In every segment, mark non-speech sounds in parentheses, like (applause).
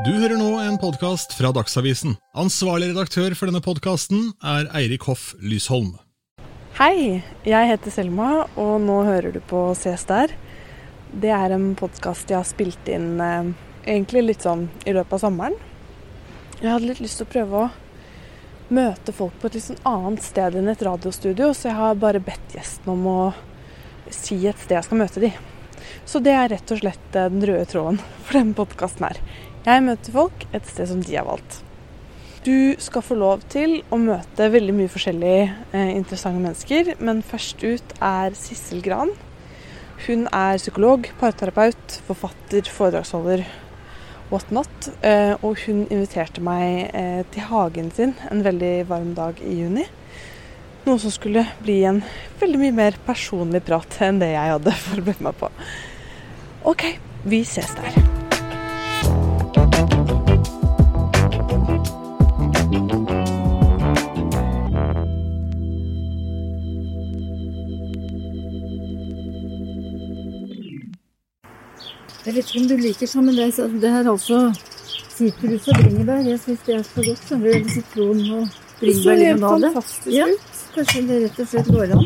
Du hører nå en podkast fra Dagsavisen. Ansvarlig redaktør for denne podkasten er Eirik Hoff Lysholm. Hei, jeg heter Selma, og nå hører du på Ses. Det er en podkast jeg har spilt inn eh, egentlig litt sånn i løpet av sommeren. Jeg hadde litt lyst til å prøve å møte folk på et litt sånn annet sted enn et radiostudio, så jeg har bare bedt gjesten om å si et sted jeg skal møte de. Så det er rett og slett eh, den røde tråden for denne podkasten her. Jeg møter folk et sted som de har valgt. Du skal få lov til å møte veldig mye forskjellig eh, interessante mennesker, men først ut er Sissel Gran. Hun er psykolog, parterapeut, forfatter, foredragsholder, whatnot. Eh, og hun inviterte meg eh, til hagen sin en veldig varm dag i juni. Noe som skulle bli en veldig mye mer personlig prat enn det jeg hadde (laughs) forberedt meg på. OK, vi ses der. Jeg vet ikke om du liker sånn, men det, det er altså sitrus og bringebær. Jeg syns det er så godt. Så Eller sitron og Det bringebærlimonade. Ja. Kanskje det rett og slett går an.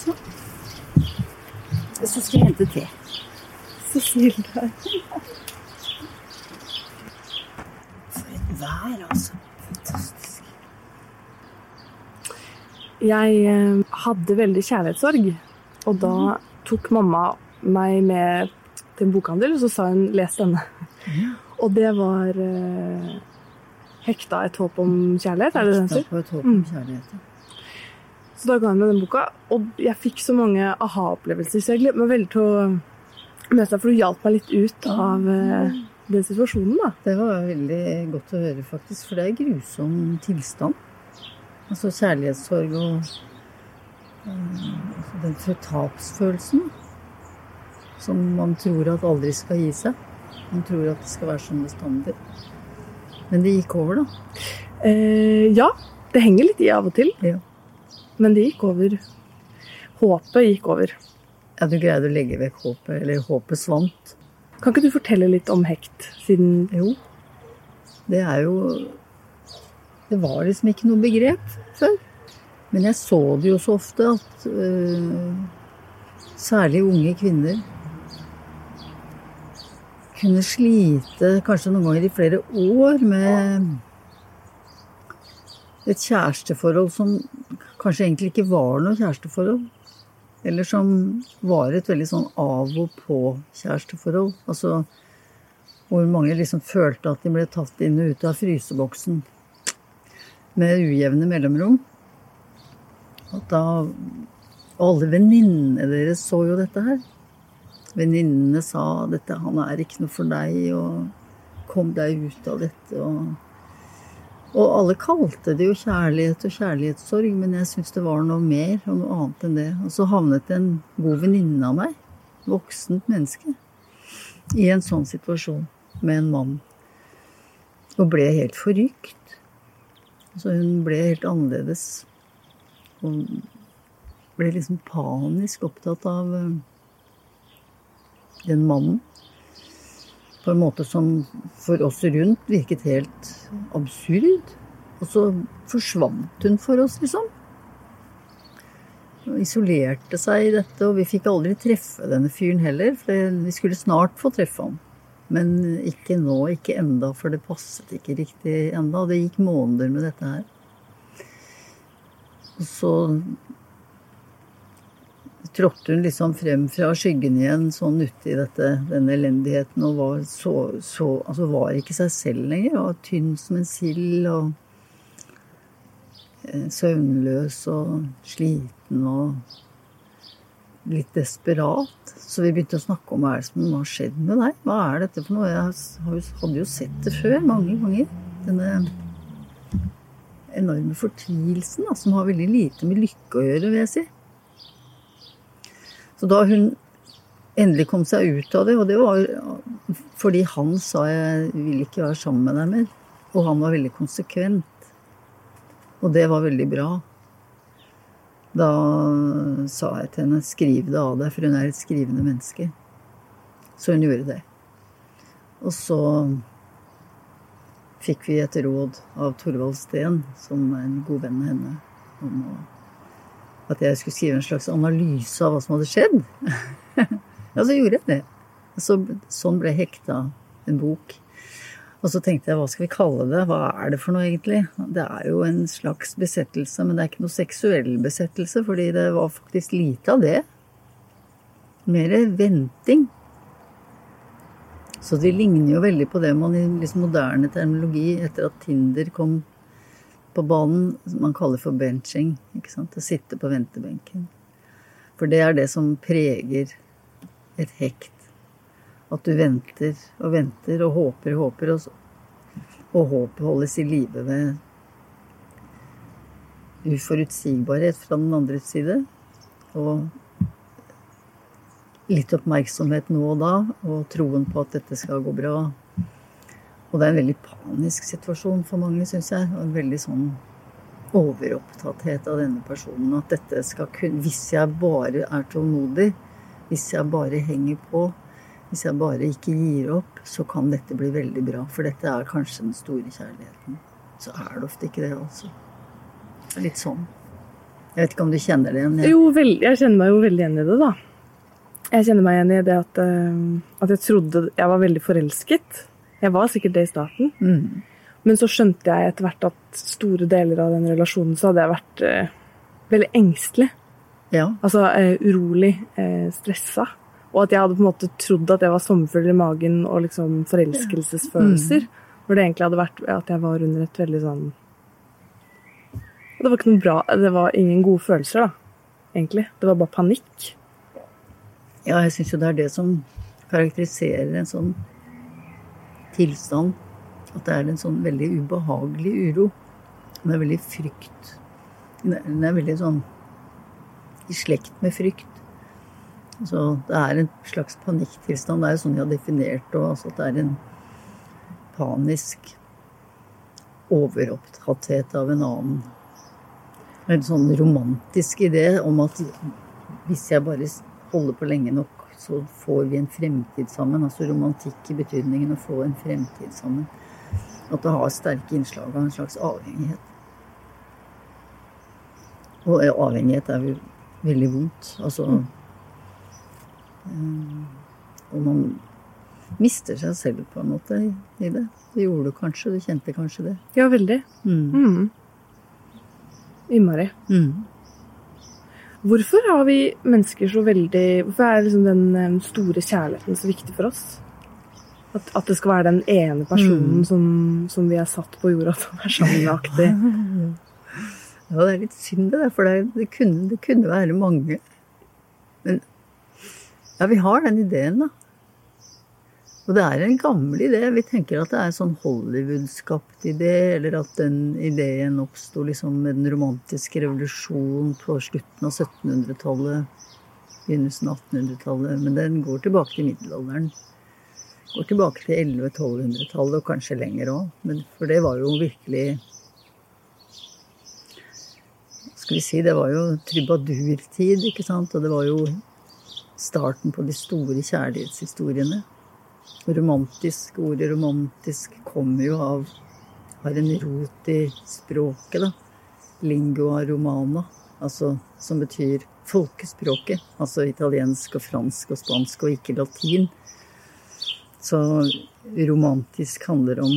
Så. Så skal jeg hente te. Så snill du er. For et vær, altså. Fantastisk. Jeg eh, hadde veldig kjærlighetssorg, og da tok mamma meg med til en bokhandel, og så sa hun 'les denne'. Og det var eh, 'Hekta et håp om kjærlighet', er det den heter? på et håp Mm. om kjærlighet. mm. Så da ga hun meg den boka, og jeg fikk så mange aha-opplevelser, så jeg gleder meg veldig til å møte deg, for du hjalp meg litt ut av eh, den situasjonen, da. Det var veldig godt å høre, faktisk. For det er grusom tilstand. Altså kjærlighetssorg og eh, altså den tapsfølelsen som man tror at aldri skal gi seg. Man tror at det skal være sånn bestandig. Men det gikk over, da. Eh, ja, det henger litt i av og til, Ja. men det gikk over. Håpet gikk over. Ja, du greide å legge vekk håpet, eller håpet svant. Kan ikke du fortelle litt om hekt, siden Jo, det er jo Det var liksom ikke noe begrep før. Men jeg så det jo så ofte at øh, særlig unge kvinner kunne slite kanskje noen ganger i flere år med et kjæresteforhold som kanskje egentlig ikke var noe kjæresteforhold. Eller som var et veldig sånn av og på-kjæresteforhold. Altså hvor mange liksom følte at de ble tatt inn og ut av fryseboksen med ujevne mellomrom. At da alle venninnene deres så jo dette her. Venninnene sa dette, 'han er ikke noe for deg', og 'kom deg ut av dette', og Og alle kalte det jo kjærlighet og kjærlighetssorg, men jeg syns det var noe mer og noe annet enn det. Og så havnet en god venninne av meg, voksent menneske, i en sånn situasjon med en mann. Og ble helt forrykt. Så hun ble helt annerledes. Og ble liksom panisk opptatt av eh, den mannen. På en måte som for oss rundt virket helt absurd. Og så forsvant hun for oss, liksom. Hun isolerte seg i dette, og vi fikk aldri treffe denne fyren heller. For vi skulle snart få treffe ham. Men ikke nå, ikke enda, for det passet ikke riktig enda. Det gikk måneder med dette her. Og så trådte hun liksom frem fra skyggen igjen, sånn uti dette, denne elendigheten, og var så, så Altså var ikke seg selv lenger. Var tynn som en sild og eh, søvnløs og sliten og litt desperat. Så vi begynte å snakke om hva er det som har skjedd med deg. Hva er dette for noe? Jeg hadde jo sett det før mange ganger. Denne enorme fortvilelsen som har veldig lite med lykke å gjøre, vil jeg si. Så da hun endelig kom seg ut av det, og det var fordi han sa jeg vil ikke være sammen med deg mer, og han var veldig konsekvent, og det var veldig bra. Da sa jeg til henne skriv det av deg, for hun er et skrivende menneske. Så hun gjorde det. Og så fikk vi et råd av Torvald Steen, som er en god venn av henne, om at jeg skulle skrive en slags analyse av hva som hadde skjedd. (laughs) ja, så gjorde jeg det. Så, sånn ble hekta en bok. Og så tenkte jeg hva skal vi kalle det? Hva er det for noe egentlig? Det er jo en slags besettelse, men det er ikke noe seksuell besettelse, fordi det var faktisk lite av det. Mer venting. Så de ligner jo veldig på det man i liksom moderne terminologi, etter at Tinder kom på banen, man kaller for benching. ikke sant? Å sitte på ventebenken. For det er det som preger et hekt. At du venter og venter og håper og håper, og, og håpet holdes i live ved uforutsigbarhet fra den andre side. Og litt oppmerksomhet nå og da, og troen på at dette skal gå bra. Og det er en veldig panisk situasjon for mange, syns jeg. Og en veldig sånn overopptatthet av denne personen. At dette skal kunne Hvis jeg bare er tålmodig, hvis jeg bare henger på, hvis jeg bare ikke gir opp, så kan dette bli veldig bra. For dette er kanskje den store kjærligheten. Så er det ofte ikke det, altså. Litt sånn. Jeg vet ikke om du kjenner det igjen? Jeg... Jo, vel, jeg kjenner meg jo veldig igjen i det, da. Jeg kjenner meg igjen i det at, uh, at jeg trodde jeg var veldig forelsket. Jeg var sikkert det i starten. Mm. Men så skjønte jeg etter hvert at store deler av den relasjonen så hadde jeg vært eh, veldig engstelig. Ja. Altså eh, urolig, eh, stressa. Og at jeg hadde på en måte trodd at jeg var sommerfugler i magen og liksom forelskelsesfølelser. Mm. Hvor det egentlig hadde vært at jeg var under et veldig sånn Det var ikke noe bra Det var ingen gode følelser, da. Egentlig. Det var bare panikk. Ja, jeg syns jo det er det som karakteriserer en sånn tilstand. At det er en sånn veldig ubehagelig uro. Det er veldig frykt. Den er veldig sånn i slekt med frykt. Så det er en slags panikktilstand. Det er jo sånn de har definert det altså at det er en panisk overopptatthet av en annen. En sånn romantisk idé om at hvis jeg bare holder på lenge nok, så får vi en fremtid sammen. Altså romantikk i betydningen å få en fremtid sammen. At det har sterke innslag av en slags avhengighet. Og avhengighet er jo veldig vondt. Altså mm. Og man mister seg selv på en måte i det. Det gjorde du kanskje. Du kjente kanskje det. Ja, veldig. Mm. Mm. Innmari. Mm. Hvorfor har vi mennesker så veldig Hvorfor er liksom den eh, store kjærligheten så viktig for oss? At, at det skal være den ene personen mm. som, som, vi er satt på jorda som er sammen. (laughs) Ja, det er litt synd det der, for det, det, kunne, det kunne være mange. Men ja, vi har den ideen, da. Og det er en gammel idé. Vi tenker at det er en sånn Hollywood-skapt idé, eller at den ideen oppsto liksom med den romantiske revolusjonen på slutten av 1700-tallet, begynnelsen av 1800-tallet. Men den går tilbake til middelalderen. Går tilbake til 1100-1200-tallet, og kanskje lenger òg. For det var jo virkelig Skal vi si Det var jo trubadurtid, ikke sant? Og det var jo starten på de store kjærlighetshistoriene romantisk. Ordet romantisk kommer jo av har en rot i språket, da. Lingua romana, altså som betyr folkespråket. Altså italiensk og fransk og spansk, og ikke latin. Så romantisk handler om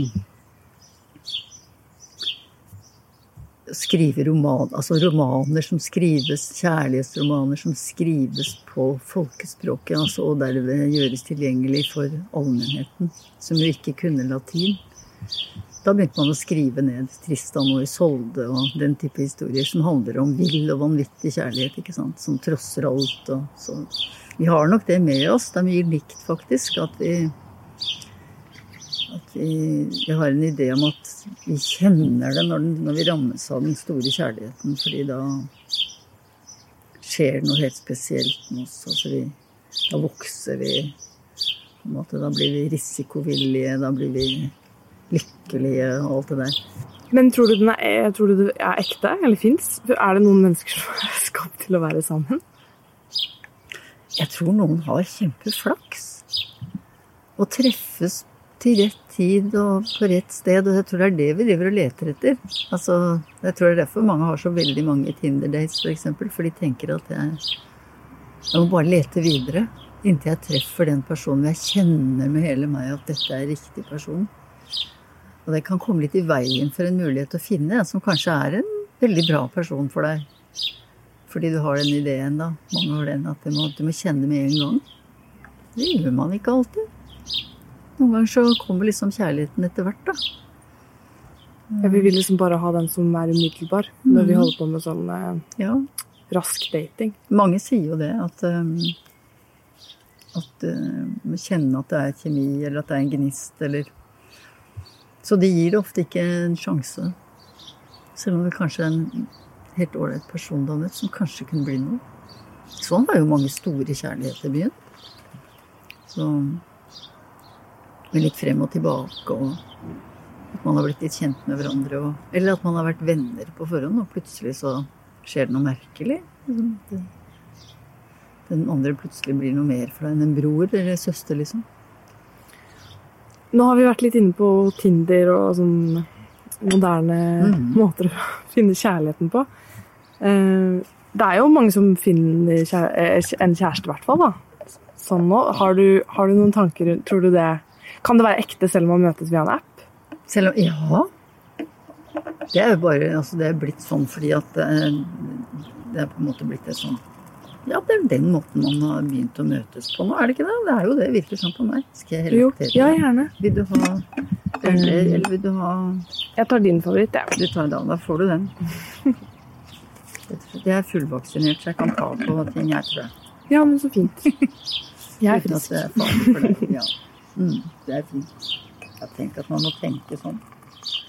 skrive roman, altså romaner som skrives, kjærlighetsromaner som skrives på folkespråket, altså, og derved gjøres tilgjengelig for allmennheten, som jo ikke kunne latin. Da begynte man å skrive ned Tristan og Isolde og den type historier som handler om vill og vanvittig kjærlighet, ikke sant, som trosser alt. Og så. Vi har nok det med oss. Det er mye likt, faktisk, at vi at vi, vi, har en idé om at vi kjenner det når, den, når, vi rammes av den store kjærligheten. Fordi da skjer det noe helt spesielt med oss. Altså vi, da vokser vi. Da blir vi risikovillige, da blir vi lykkelige og alt det der. Men tror du, den er, tror du det er ekte, eller fins? Er det noen mennesker som er skapt til å være sammen? Jeg tror noen har kjempeflaks. Å treffes til rett tid og på rett sted, og jeg tror det er det vi driver og leter etter. Altså, jeg tror det er derfor mange har så veldig mange Tinder-dates, f.eks. For, eksempel, for de tenker at jeg, jeg må bare lete videre inntil jeg treffer den personen jeg kjenner med hele meg at dette er riktig person. Og det kan komme litt i veien for en mulighet til å finne en som kanskje er en veldig bra person for deg. Fordi du har den ideen, da. Mange har den at du må, du må kjenne med en gang. Det gjør man ikke alltid. Noen ganger så kommer liksom kjærligheten etter hvert, da. Ja, vi vil liksom bare ha den som er umiddelbar når vi Mhm. holder på med sånn eh, Ja. rask dating. Mange sier jo det, at um, at uh, kjenne at det er kjemi, eller at det er en gnist, eller Så de gir ofte ikke en sjanse. Selv om det kanskje er en helt ålreit persondannet som kanskje kunne bli noe. Sånn var jo mange store kjærligheter begynt. Så med litt frem og tilbake, og at man har blitt litt kjent med hverandre. Og, eller at man har vært venner på forhånd, og plutselig så skjer det noe merkelig. Liksom, Den andre plutselig blir noe mer for deg enn en bror eller søster, liksom. Nå har vi vært litt inne på Tinder og sånn moderne Mhm. måter å (laughs) finne kjærligheten på. Eh, Det er jo mange som finner eh, en kjæreste, i hvert fall. da. Sånn nå. Har du, har du noen tanker rundt Tror du det Kan det være ekte selv om man møtes via en app? Selv om Ja. Det er jo bare Altså, det er blitt sånn fordi at det er, det er på en måte blitt et sånn Ja, det er den måten man har begynt å møtes på nå, er det ikke det? Det er jo det, virker sånn på meg. Skal jeg Jo, relatere ja, gjerne. Vil du ha eller, eller vil du ha Jeg tar din favoritt, jeg. Du tar den, da får du den. Jeg er fullvaksinert, så jeg kan ta på ting, jeg, tror jeg. Ja, men så fint. Jeg er frisk. Uten at det er farlig for deg. Ja. Mm, det er fint. Jeg tenker at man må tenke sånn.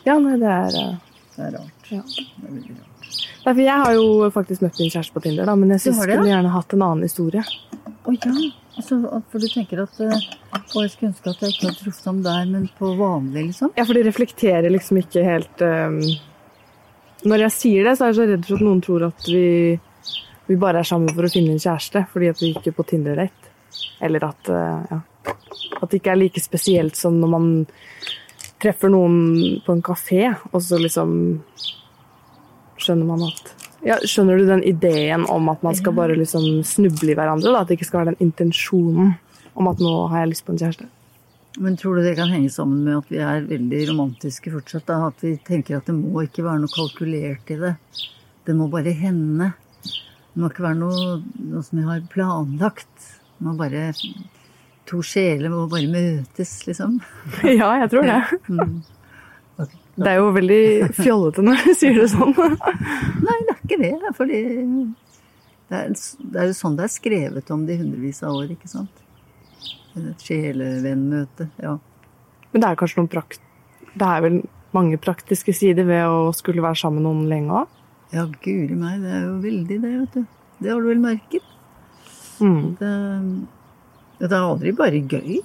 Ja, nei, det er eh, Det er rart. Ja. Det er veldig rart. Nei, for Jeg har jo faktisk møtt min kjæreste på Tinder, da, men jeg synes det, skulle gjerne hatt en annen historie. Å ja. Altså, for du tenker at eh, Å, jeg skulle ønske at jeg ikke hadde truffet ham der, men på vanlig, liksom? Ja, for de reflekterer liksom ikke helt um... Når jeg sier det, så er jeg så redd for at noen tror at vi, vi bare er sammen for å finne en kjæreste fordi at vi gikk er på Tinder-date. Eller at uh, ja, at det ikke er like spesielt som når man treffer noen på en kafé, og så liksom skjønner man at ja, Skjønner du den ideen om at man skal bare liksom snuble i hverandre? Da? At det ikke skal være den intensjonen om at nå har jeg lyst på en kjæreste? Men tror du det kan henge sammen med at vi er veldig romantiske fortsatt? Da? At vi tenker at det må ikke være noe kalkulert i det. Det må bare hende. Det må ikke være noe, noe som jeg har planlagt. Det må bare To sjeler må bare møtes, liksom. (laughs) Ja, jeg tror det. Mm. Det er jo veldig fjollete når du sier det sånn. (laughs) Nei, det er ikke det. Fordi det er, det er jo sånn det er skrevet om det i hundrevis av år, ikke sant? Et sjelevennmøte. Ja. Men det er kanskje noen prakt... Det er vel mange praktiske sider ved å skulle være sammen med noen lenge òg? ja, guri meg, det er jo veldig det, vet du. Det har du vel merket? Mm. Det, det er aldri bare gøy.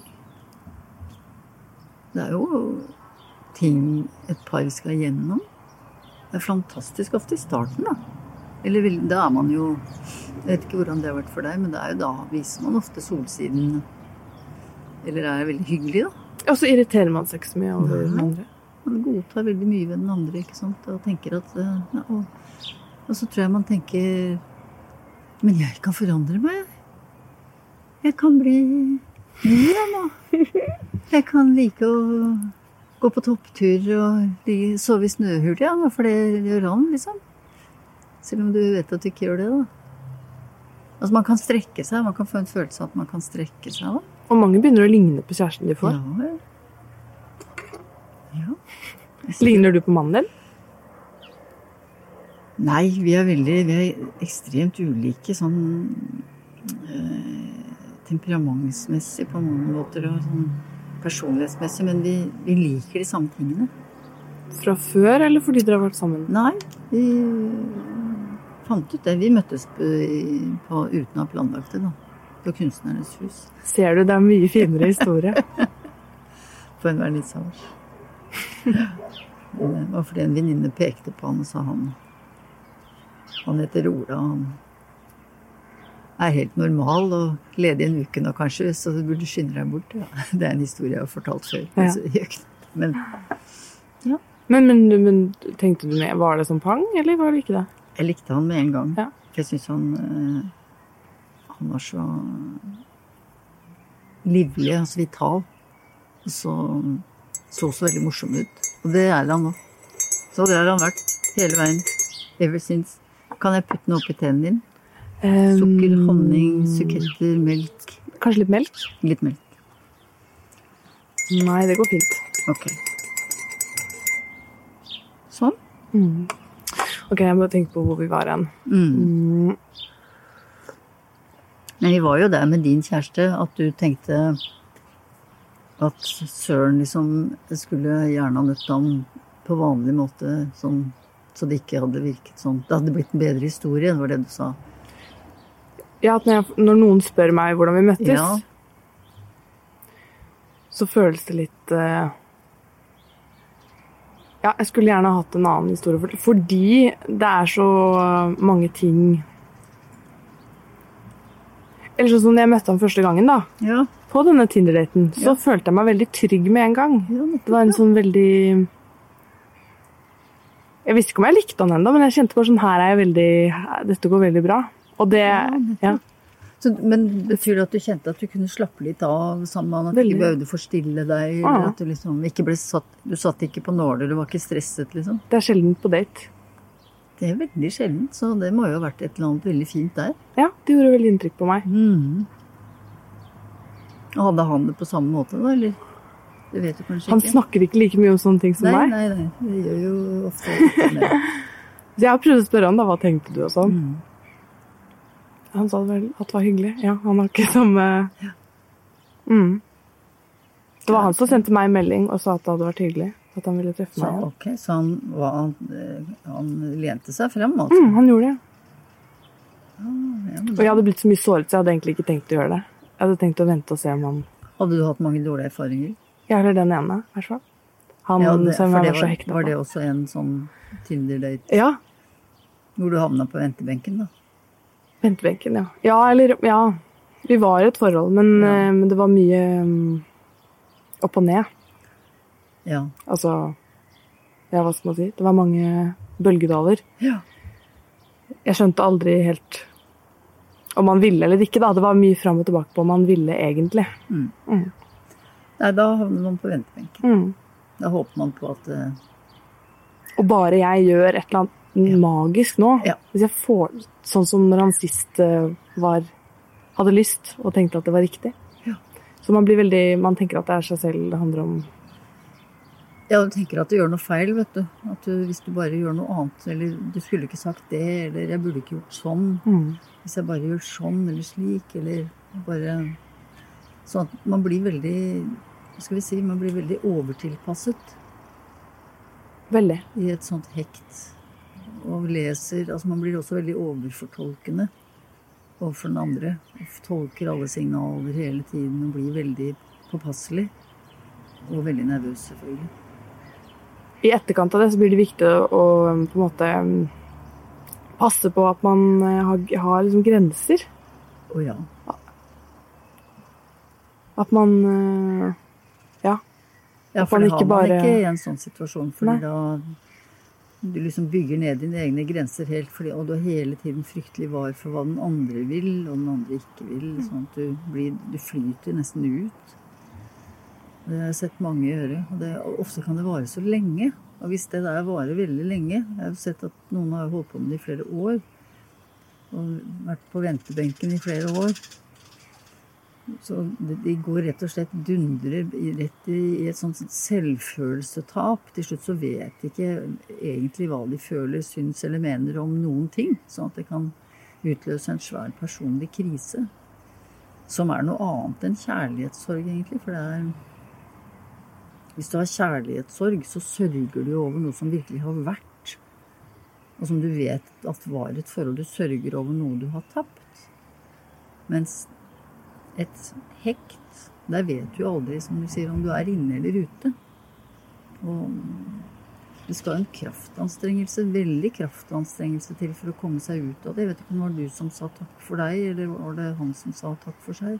Det er jo ting et par skal gjennom. Det er fantastisk ofte i starten, da. Eller da er man jo Jeg vet ikke hvordan det har vært for deg, men det er jo da viser man ofte solsiden. Eller er veldig hyggelig, da. Og så irriterer man seg ikke så mye over den andre. Man godtar veldig mye ved den andre, ikke sant. Og tenker at eh, ja, og, og så tror jeg man tenker Men jeg kan forandre meg. Jeg kan bli ny, jeg nå. Jeg kan like å gå på topptur og sove i snøhul, ja. For det gjør han, liksom. Selv om du vet at du ikke gjør det, da. Altså, man kan strekke seg. Man kan få en følelse av at man kan strekke seg, da. Og mange begynner å ligne på kjæresten de får. Ja, ja. Ligner du på mannen din? Nei, vi er veldig Vi er ekstremt ulike sånn eh, temperamentsmessig på noen måter og sånn personlighetsmessig, men vi, vi liker de samme tingene. Fra før, eller fordi dere har vært sammen? Nei, vi fant ut det. Vi møttes på, på uten å ha planlagt det, da. På Kunstnernes hus. Ser du, det er mye finere historie. (laughs) På en vernissasje. Det var fordi en venninne pekte på han og sa han Han heter Ola, han. Er helt normal og ledig en uke nå kanskje, så du burde skynde deg bort. Ja. (laughs) Det er en historie jeg har fortalt før. Ja. Så (laughs) jeg gjør. Men Men, men, men tenkte du med Var det som pang, eller var det ikke det? jeg likte han med en gang. Ja. For jeg syns han eh, Han var så livlig og så vital. Og så så så veldig morsom ut. Og det er han nå. Så det har han vært hele veien. Ever since. Kan jeg putte noe oppi tennene dine? Sukker, honning, suketter, melk. Kanskje litt melk? Litt melk. Nei, det går fint. Ok. Sånn. Mm. Ok, jeg må tenke på hvor vi var hen. Mm. Mm. Men vi var jo der med din kjæreste at du tenkte at søren liksom skulle gjerne ha møtt ham på vanlig måte, sånn, så det ikke hadde virket sånn. Det hadde blitt en bedre historie, det var det du sa. Ja, at når, jeg, når noen spør meg hvordan vi møttes, Ja. så føles det litt uh, Ja, jeg skulle gjerne hatt en annen historie, for, fordi det er så mange ting Eller sånn som når jeg møtte ham første gangen, da. Ja. På denne Tinder-daten, så Ja. følte jeg meg veldig trygg med en gang. Det var en sånn veldig Jeg visste ikke om jeg likte han ennå, men jeg kjente bare sånn Her er jeg veldig Dette går veldig bra. Og det Ja, så, men betyr det at du kjente at du kunne slappe litt av sammen med han? At du ikke behøvde forstille deg? Ja. At du liksom ikke ble satt Du satt ikke på nåler, du var ikke stresset, liksom? Det er sjelden på date. Det er veldig sjeldent, så det må jo ha vært et eller annet veldig fint der. Ja, det gjorde veldig inntrykk på meg. Mm. Hadde han det på samme måte, da, eller? Det vet du kanskje ikke. Han snakker ikke like mye om sånne ting som nei, meg. nei, nei. Det gjør jo ofte ikke det. (laughs) Så jeg har prøvd å spørre han da, hva tenkte du og sånn. Mm. Han sa vel at det var hyggelig. Ja, han har ikke samme mm. Det var han som sendte meg en melding og sa at det hadde vært hyggelig. At han ville treffe meg. Ja, ok, så han, var, han, eh, han lente seg frem, altså? Mm, han gjorde det. Ja, Og jeg hadde blitt så mye såret, så jeg hadde egentlig ikke tenkt å gjøre det. Jeg hadde tenkt å vente og se om han Hadde du hatt mange dårlige erfaringer? Ja, eller den ene, i hvert fall. Han Ja, det, som jeg var, var så hekta på. var det også en sånn Tinder-date Ja. hvor du havna på ventebenken, da? Ventebenken, ja. Ja, eller Ja. Vi var i et forhold, men, Ja. eh, men det var mye um, opp og ned. Ja. Altså Ja, hva skal man si? Det var mange bølgedaler. ja. Jeg skjønte aldri helt om man ville eller ikke, da. Det var mye fram og tilbake på om man ville egentlig. Mm. Mm. Nei, da havner man på ventebenken. Mm. Da håper man på at uh... Og bare jeg gjør et eller annet magisk nå Ja. Hvis jeg får Sånn som når han sist eh, var hadde lyst og tenkte at det var riktig. Ja. Så man blir veldig Man tenker at det er seg selv det handler om. Ja, du tenker at du gjør noe feil, vet du. At du, hvis du bare gjør noe annet, eller du skulle ikke sagt det, eller jeg burde ikke gjort sånn. Mm. Hvis jeg bare gjør sånn eller slik, eller bare Sånn at man blir veldig Hva skal vi si? Man blir veldig overtilpasset Veldig. i et sånt hekt. Og leser Altså man blir også veldig overfortolkende overfor den andre. Og tolker alle signaler hele tiden og blir veldig påpasselig. Og veldig nervøs, selvfølgelig. I etterkant av det så blir det viktig å, på en måte mm, passe på at man eh, har, har liksom grenser. Å ja. At man eh, Ja. Ja, for det har ikke man bare- ikke i en sånn situasjon. Fordi da du liksom bygger ned dine egne grenser helt, fordi, og du er hele tiden fryktelig var for hva den andre vil, og den andre ikke vil. Mm. Sånn at du, blir, du flyter nesten ut. Det har jeg sett mange gjøre. Og, det, og ofte kan det vare så lenge. Og hvis det der varer veldig lenge Jeg har sett at noen har holdt på med det i flere år. Og vært på ventebenken i flere år. Så de, går rett og slett dundrer rett i et sånt selvfølelsetap. Til slutt så vet de ikke egentlig hva de føler, syns eller mener om noen ting. Sånn at det kan utløse en svær personlig krise. Som er noe annet enn kjærlighetssorg, egentlig. For det er Hvis du har kjærlighetssorg, så sørger du over noe som virkelig har vært. Og som du vet at var et forhold. Du sørger over noe du har tapt. Mens et hekt Der vet du aldri, som du sier, om du er inne eller ute. Og Det skal en kraftanstrengelse, veldig kraftanstrengelse til for å komme seg ut av det. Jeg vet ikke om det var du som sa takk for deg, eller var det han som sa takk for seg?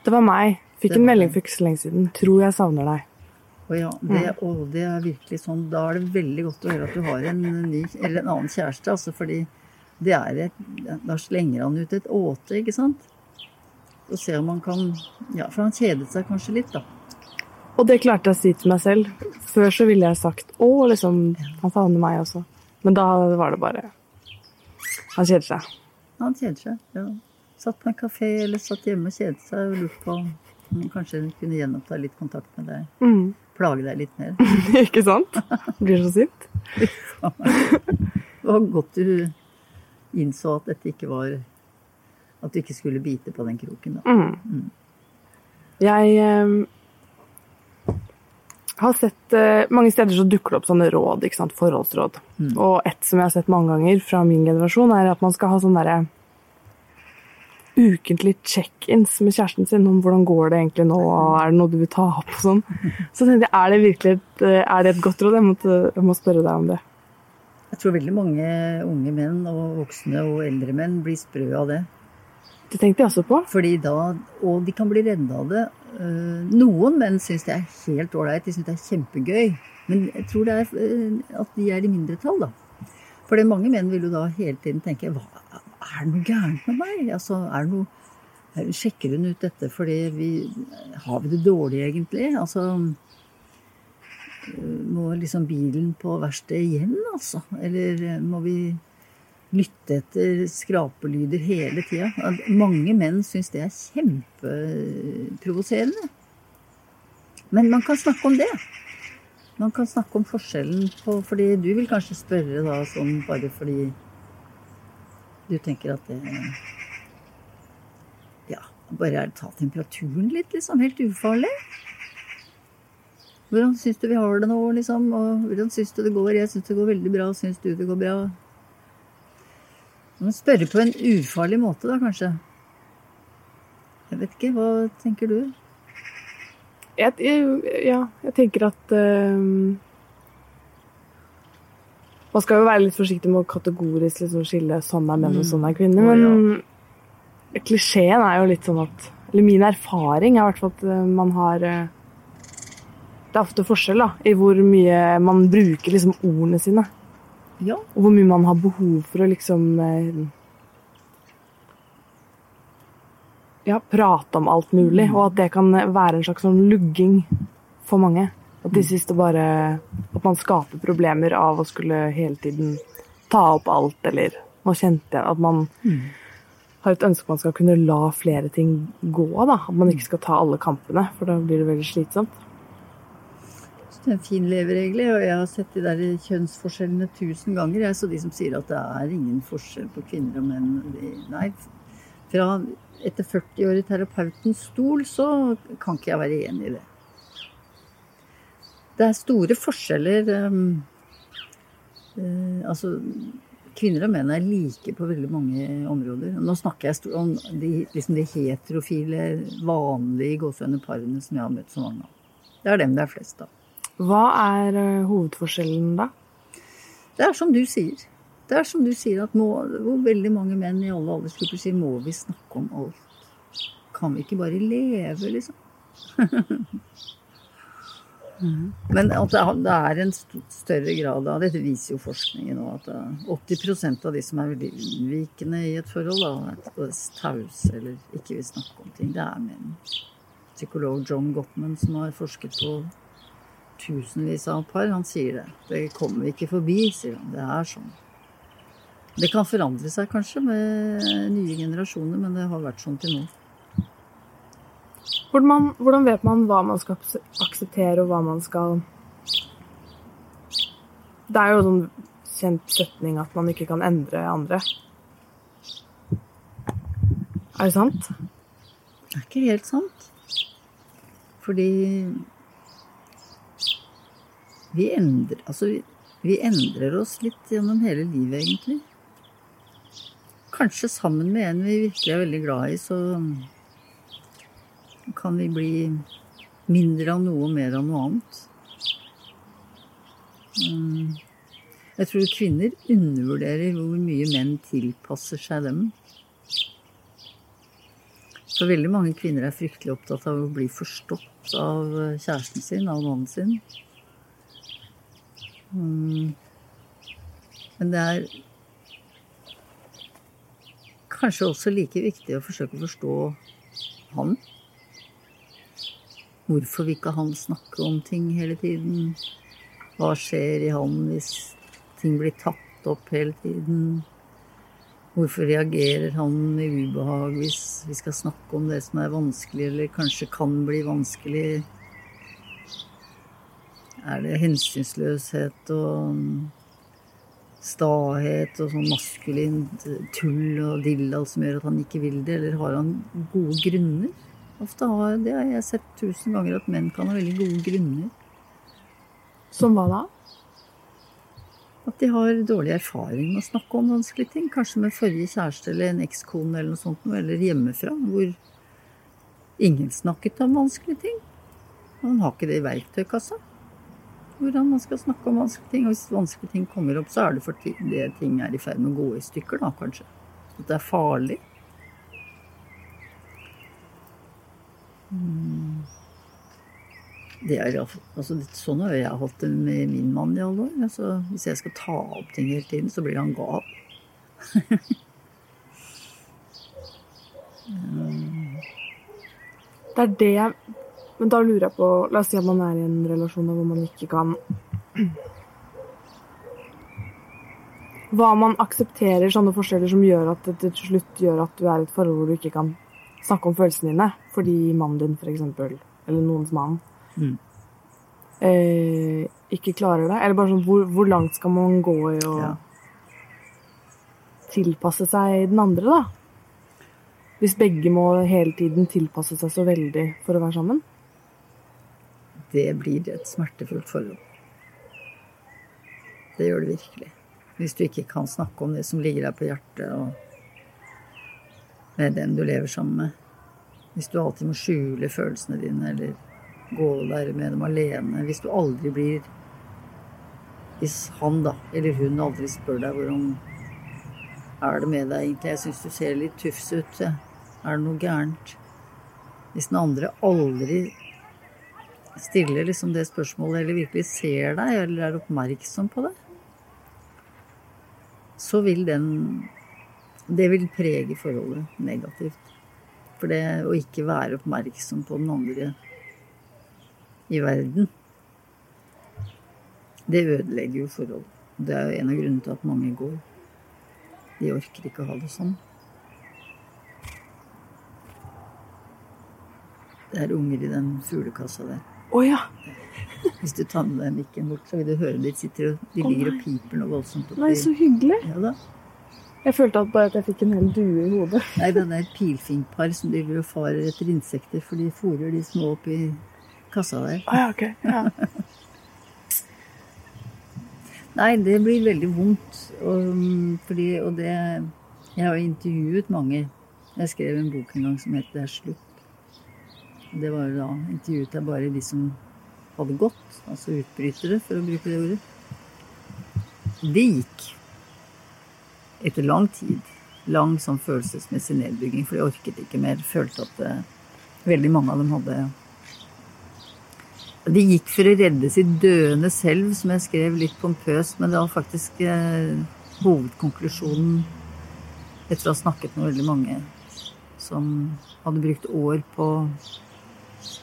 Det var meg. Fikk en melding for ikke så lenge siden. Tror jeg savner deg. Og ja, det, og det er virkelig sånn. Da er det veldig godt å høre at du har en ny, eller en annen kjæreste, altså, fordi det er et Da slenger han ut et åte, ikke sant? Og se om han kan Ja, for han kjedet seg kanskje litt, da. Og det klarte jeg å si til meg selv. Før så ville jeg sagt å, liksom, han savner meg også. Men da var det bare Han kjeder seg. Han kjeder seg. ja. Satt på en kafé eller satt hjemme og kjedet seg og lurte på om han kanskje kunne gjenoppta litt kontakt med deg. Mm. Plage deg litt mer. (laughs) ikke sant? Blir så sint. (laughs) Det var godt du innså at dette ikke var At du ikke skulle bite på den kroken, da. Mm. Jeg eh, har sett eh, Mange steder så dukker det opp sånne råd, ikke sant? forholdsråd. Og et som jeg har sett mange ganger fra min generasjon, er at man skal ha sånn derre ukentlig check-ins med kjæresten sin om hvordan går det egentlig nå, er det noe du vil ta opp og sånn. (laughs) Så tenkte jeg, er det virkelig et, eh, er det et godt råd? Jeg, måtte, jeg må spørre deg om det. Jeg tror veldig mange unge menn og voksne og eldre menn blir sprø av det. Det tenkte jeg også på. Fordi da, Og de kan bli redde av det. Eh, Noen menn syns det er helt ålreit, de syns det er kjempegøy. Men jeg tror det er eh, at de er i mindretall, da. For det mange menn vil jo da hele tiden tenke Hva, Er det noe gærent med meg? Altså, er det noe er- Sjekker hun ut dette fordi vi Har vi det dårlig, egentlig? Altså eh, Må liksom bilen på verkstedet igjen, altså? Eller eh, må vi lytte etter skrapelyder hele tida. Mange menn syns det er kjempeprovoserende. Men man kan snakke om det. Man kan snakke om forskjellen på Fordi du vil kanskje spørre da sånn bare fordi du tenker at det Ja, bare er ta temperaturen litt, liksom. Helt ufarlig. Hvordan syns du vi har det nå, liksom? Og hvordan syns du det går? Jeg syns det går veldig bra. Syns du det går bra? Må spørre på en ufarlig måte, da, kanskje. Jeg vet ikke. Hva tenker du? Jeg, jeg, ja, jeg tenker at uh, Man skal jo være litt forsiktig med å kategorisk liksom skille sånn er menn og sånn er kvinner. Å, ja. klisjeen er jo litt sånn at Eller min erfaring er i hvert fall at eh, man har uh, Det er ofte forskjell da, i hvor mye man bruker liksom ordene sine. Ja. Og hvor mye man har behov for å liksom eh, Ja, prate om alt mulig. Og at det kan være en slags sånn lugging for mange. At de syns det bare At man skaper problemer av å skulle hele tiden ta opp alt, eller Nå kjente jeg at man har et ønske om man skal kunne la flere ting gå. da, At man ikke skal ta alle kampene, for da blir det veldig slitsomt. Er en fin leveregel, og jeg har sett de der kjønnsforskjellene tusen ganger. Jeg, så de som sier at det er ingen forskjell på kvinner og menn Nei, fra etter 40 år i terapeutens stol, så kan ikke jeg være enig i det. Det er store forskjeller. Um, eh, altså Kvinner og menn er like på veldig mange områder. Nå snakker jeg om de, liksom de heterofile, vanlige gåsehudene parene som jeg har møtt så mange av. Det er dem det er flest av. Hva er eh, hovedforskjellen da? Det er som du sier. Det er som du sier at må, hvor veldig mange menn i alle aldersgrupper sier må vi snakke om alt. Kan vi ikke bare leve, liksom? (laughs) Men at det er- en større grad av Dette viser jo forskningen nå. At er 80% av de som er veldig unnvikende i et forhold, da, tause eller ikke vil snakke om ting, det er menn. Psykolog John Gottman, som har forsket på tusenvis av par, han sier det. Det kommer vi ikke forbi, sier han. Det er sånn. Det kan forandre seg kanskje med nye generasjoner, men det har vært sånn til nå. Hvordan, man, hvordan vet man hva man skal akseptere, og hva man skal Det er jo en kjent setning at man ikke kan endre andre. Er det sant? Det er ikke helt sant. Fordi vi endrer Altså, vi, vi endrer oss litt gjennom hele livet, egentlig. Kanskje sammen med en vi virkelig er veldig glad i, så kan vi bli mindre av noe og mer av noe annet. Um, jeg tror kvinner undervurderer hvor mye menn tilpasser seg dem. For veldig mange kvinner er fryktelig opptatt av å bli forstått av kjæresten sin, av mannen sin. Um, men det er kanskje også like viktig å forsøke å forstå han. Hvorfor vil ikke han snakke om ting hele tiden? Hva skjer i han hvis ting blir tatt opp hele tiden? Hvorfor reagerer han med ubehag hvis vi skal snakke om det som er vanskelig, eller kanskje kan bli vanskelig? Er det hensynsløshet og stahet og sånn maskulint tull og dillal som gjør at han ikke vil det, eller har han gode grunner? Ofte har, Det har jeg sett tusen ganger, at menn kan ha veldig gode grunner. Som hva da? At de har dårlig erfaring med å snakke om vanskelige ting. Kanskje med forrige kjæreste eller en ekskone eller noe sånt, eller hjemmefra, hvor ingen snakket om vanskelige ting. Man har ikke det i verktøykassa hvordan man skal snakke om vanskelige ting. Og hvis vanskelige ting kommer opp, så er det fordi det ting er i ferd med å gå i stykker, da kanskje. At det er farlig. Mm. Det er, altså, sånn har jeg hatt det med min mann i alle år. Altså, hvis jeg skal ta opp ting hele tiden, så blir han gal. (laughs) det er det jeg men da lurer jeg på La oss si at man er i en relasjon hvor man ikke kan Hva man aksepterer sånne forskjeller som gjør at det til slutt gjør at du er i et forhold hvor du ikke kan snakke om følelsene dine fordi mannen din, f.eks., eller noens mann, mm. eh, ikke klarer det? Eller bare sånn hvor, hvor, langt skal man gå i å ja. tilpasse seg den andre, da? Hvis begge må hele tiden tilpasse seg så veldig for å være sammen? Det blir et smertefullt forhold. Det gjør det virkelig. Hvis du ikke kan snakke om det som ligger deg på hjertet, og med den du lever sammen med. Hvis du alltid må skjule følelsene dine, eller gå der med dem alene. Hvis du aldri blir Hvis han, da, eller hun, aldri spør deg hvordan er det med deg egentlig? Jeg syns du ser litt tufs ut. Er det noe gærent? Hvis den andre aldri stiller liksom det spørsmålet, eller virkelig ser deg, eller er oppmerksom på det, så vil den Det vil prege forholdet negativt. For det å ikke være oppmerksom på den andre i verden, det ødelegger jo forhold. Det er jo en av grunnene til at mange går. De orker ikke å ha det sånn. Det er unger i den fuglekassa der. Å ja. Hvis du tar med deg mikken bort, så vil du høre de sitter og de ligger og piper noe voldsomt. Oppi. Nei, så hyggelig. Ja da. Jeg følte at bare at jeg fikk en hel due i hodet. Nei, den er et pilfinkpar som driver og farer etter insekter, for de fôrer de små oppi kassa der. Ah, ja, okay. ja. (laughs) Nei, det blir veldig vondt. Og, fordi, og det Jeg har intervjuet mange. Jeg skrev en bok en gang som het 'Det er slutt'. Det var da intervjuet jeg bare de som hadde gått, altså utbrytere, for å bruke det ordet. Det gikk etter lang tid. Lang sånn følelsesmessig nedbygging, for de orket ikke mer. Følte at det, veldig mange av dem hadde De gikk for å redde sitt døende selv, som jeg skrev litt pompøst, men det var faktisk eh, hovedkonklusjonen etter å ha snakket med veldig mange som hadde brukt år på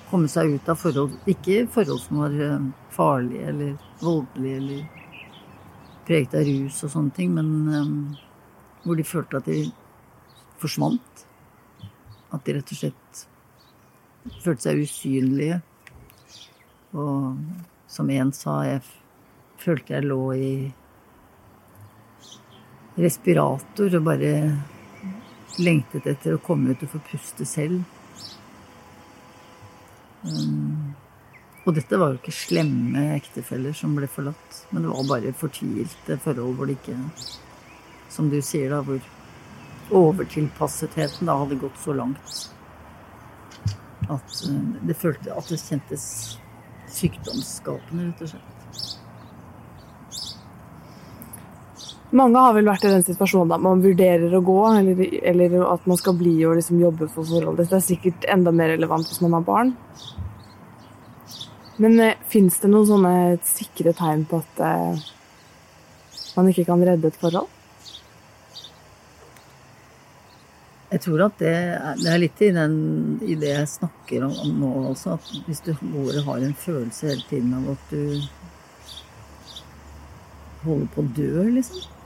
komme seg ut av forhold Ikke forhold som var eh, farlige eller voldelige eller preget av rus og sånne ting, men um, hvor de følte at de forsvant. At de rett og slett følte seg usynlige. Og som en sa, jeg følte jeg lå i respirator og bare lengtet etter å komme ut og få puste selv. Um, og dette var jo ikke slemme ektefeller som ble forlatt, men det var bare fortvilte forhold hvor det ikke Som du sier, da, hvor overtilpassetheten da hadde gått så langt at uh, det følte At det kjentes sykdomsskapende, rett og slett. Mange har vel vært i den situasjonen at man vurderer å gå, eller, eller at man skal bli og liksom jobbe for forholdet. Det er sikkert enda mer relevant hvis man har barn. Men eh, fins det noen sånne sikre tegn på at eh, man ikke kan redde et forhold? Jeg tror at det er, det er litt i, den, i, det jeg snakker om, om nå også. At hvis du går og har en følelse hele tiden av at du holder på å dø, liksom.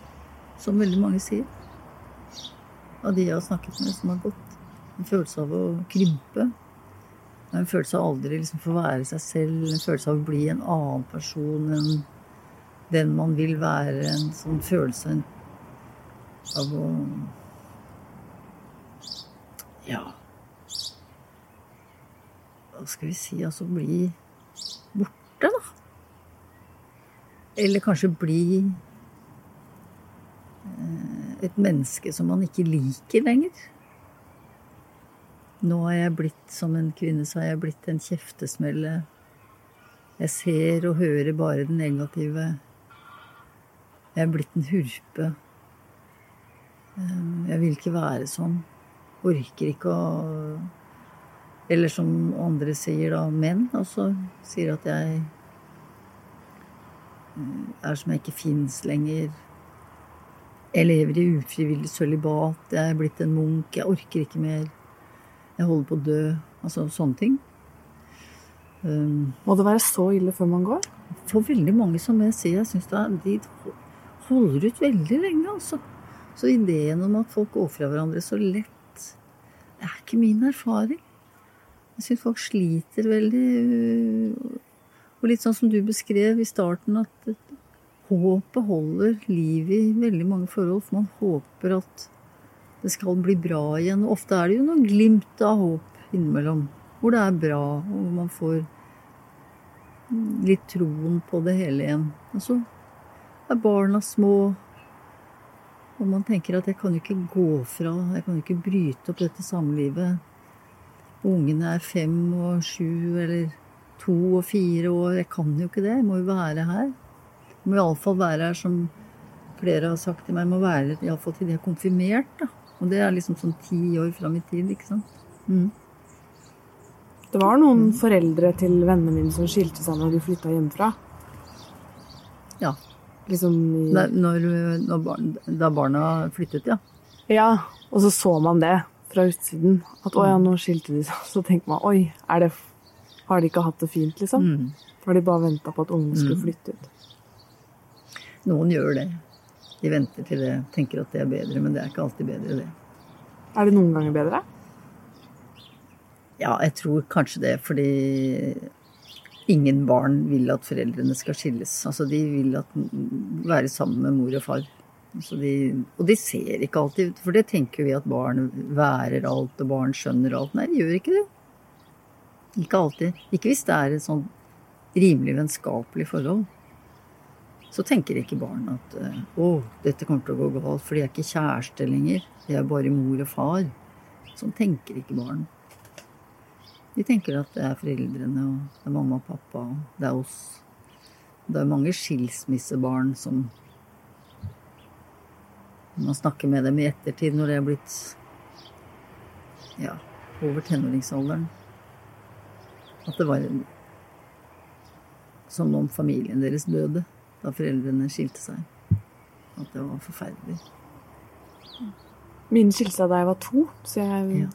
Som veldig mange sier. Av de jeg har snakket med som har gått. En følelse av å krympe. En følelse av aldri liksom få være seg selv. En følelse av å bli en annen person enn den man vil være. En sånn følelse av å ja Hva skal vi si Altså bli borte, da. Eller kanskje bli et menneske som man ikke liker lenger. Nå er jeg blitt som en kvinne, så er jeg blitt en kjeftesmelle. Jeg ser og hører bare det negative. Jeg er blitt en hurpe. Eh, jeg vil ikke være sånn orker ikke å Eller som andre sier, da, menn også sier at jeg mm, er som jeg ikke fins lenger. Jeg lever i ufrivillig sølibat. Jeg er blitt en munk. Jeg orker ikke mer. Jeg holder på å dø. Altså sånne ting. Um, Må det være så ille før man går? For veldig mange som jeg sier, jeg syns de holder ut veldig lenge, altså. Så ideen om at folk går fra hverandre så lett det er ikke min erfaring. Jeg syns folk sliter veldig. Og litt sånn som du beskrev i starten, at håpet holder liv i veldig mange forhold. For man håper at det skal bli bra igjen. Ofte er det jo noen glimt av håp innimellom. Hvor det er bra, og man får litt troen på det hele igjen. Og så er barna små, og man tenker at jeg kan jo ikke gå fra, jeg kan jo ikke bryte opp dette samlivet. Ungene er fem og sju eller to og fire år. Jeg kan jo ikke det. Jeg må jo være her. Må iallfall være her, som flere har sagt til meg, må være iallfall til de er konfirmert. da. Og det er liksom sånn ti år fram i tid, ikke sant. Mm. Det var noen mm. foreldre til vennene mine som skilte seg når de flytta hjemmefra. Ja. Liksom i... når, når barn, da barna flyttet, ja. Ja, og så så man det fra utsiden. At å ja, nå skilte de seg. (laughs) Så tenker man oi, er det, har de ikke hatt det fint, liksom? Mm. Har de bare venta på at ungene skulle mm. flytte ut? Noen gjør det. De venter til det, tenker at det er bedre, men det er ikke alltid bedre, det. Er det noen ganger bedre? Ja, jeg tror kanskje det, fordi ingen barn vil at foreldrene skal skilles. Altså, de vil at, være sammen med mor og far. De, og de ser ikke alltid For det tenker vi at barn værer alt, og barn skjønner alt. Nei, de gjør ikke det. Ikke alltid. Ikke hvis det er et sånn rimelig vennskapelig forhold. Så tenker ikke barn at å, dette kommer til å gå galt, for de er ikke kjærester lenger. De er bare mor og far. Sånn tenker ikke barn. De tenker at det er foreldrene, og det er mamma og pappa, og det er oss. Det er mange skilsmissebarn som Man snakker med dem i ettertid når de er blitt ja, over tenåringsalderen. At det var som om familien deres døde da foreldrene skilte seg. At det var forferdelig. Min skilte seg da jeg var to, så jeg ja.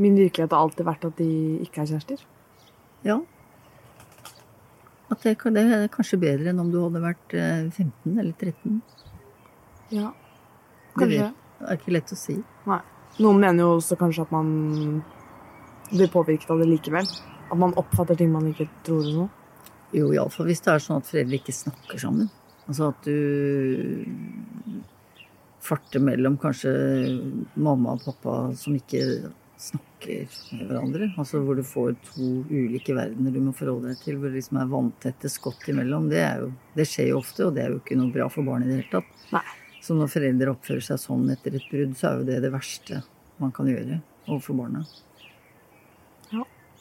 Min virkelighet har alltid vært at de ikke er kjærester. Ja. At det, det er kanskje bedre enn om du hadde vært 15 eh, eller 13. Ja, kanskje. Det er ikke lett å si. Nei. Noen mener jo også kanskje at man blir påvirket av det likevel. At man oppfatter ting man ikke tror noe. Jo, iallfall hvis det er sånn at foreldre ikke snakker sammen. Altså at du farter mellom kanskje mamma og pappa som ikke snakker med hverandre. Altså hvor du får to ulike verdener du må forholde deg til, hvor det liksom er vanntette skott imellom. Det, jo, det, skjer jo ofte, og det er jo ikke noe bra for barnet i det hele tatt. Nei. Så når foreldre oppfører seg sånn etter et brudd, så er jo det det verste man kan gjøre overfor barna.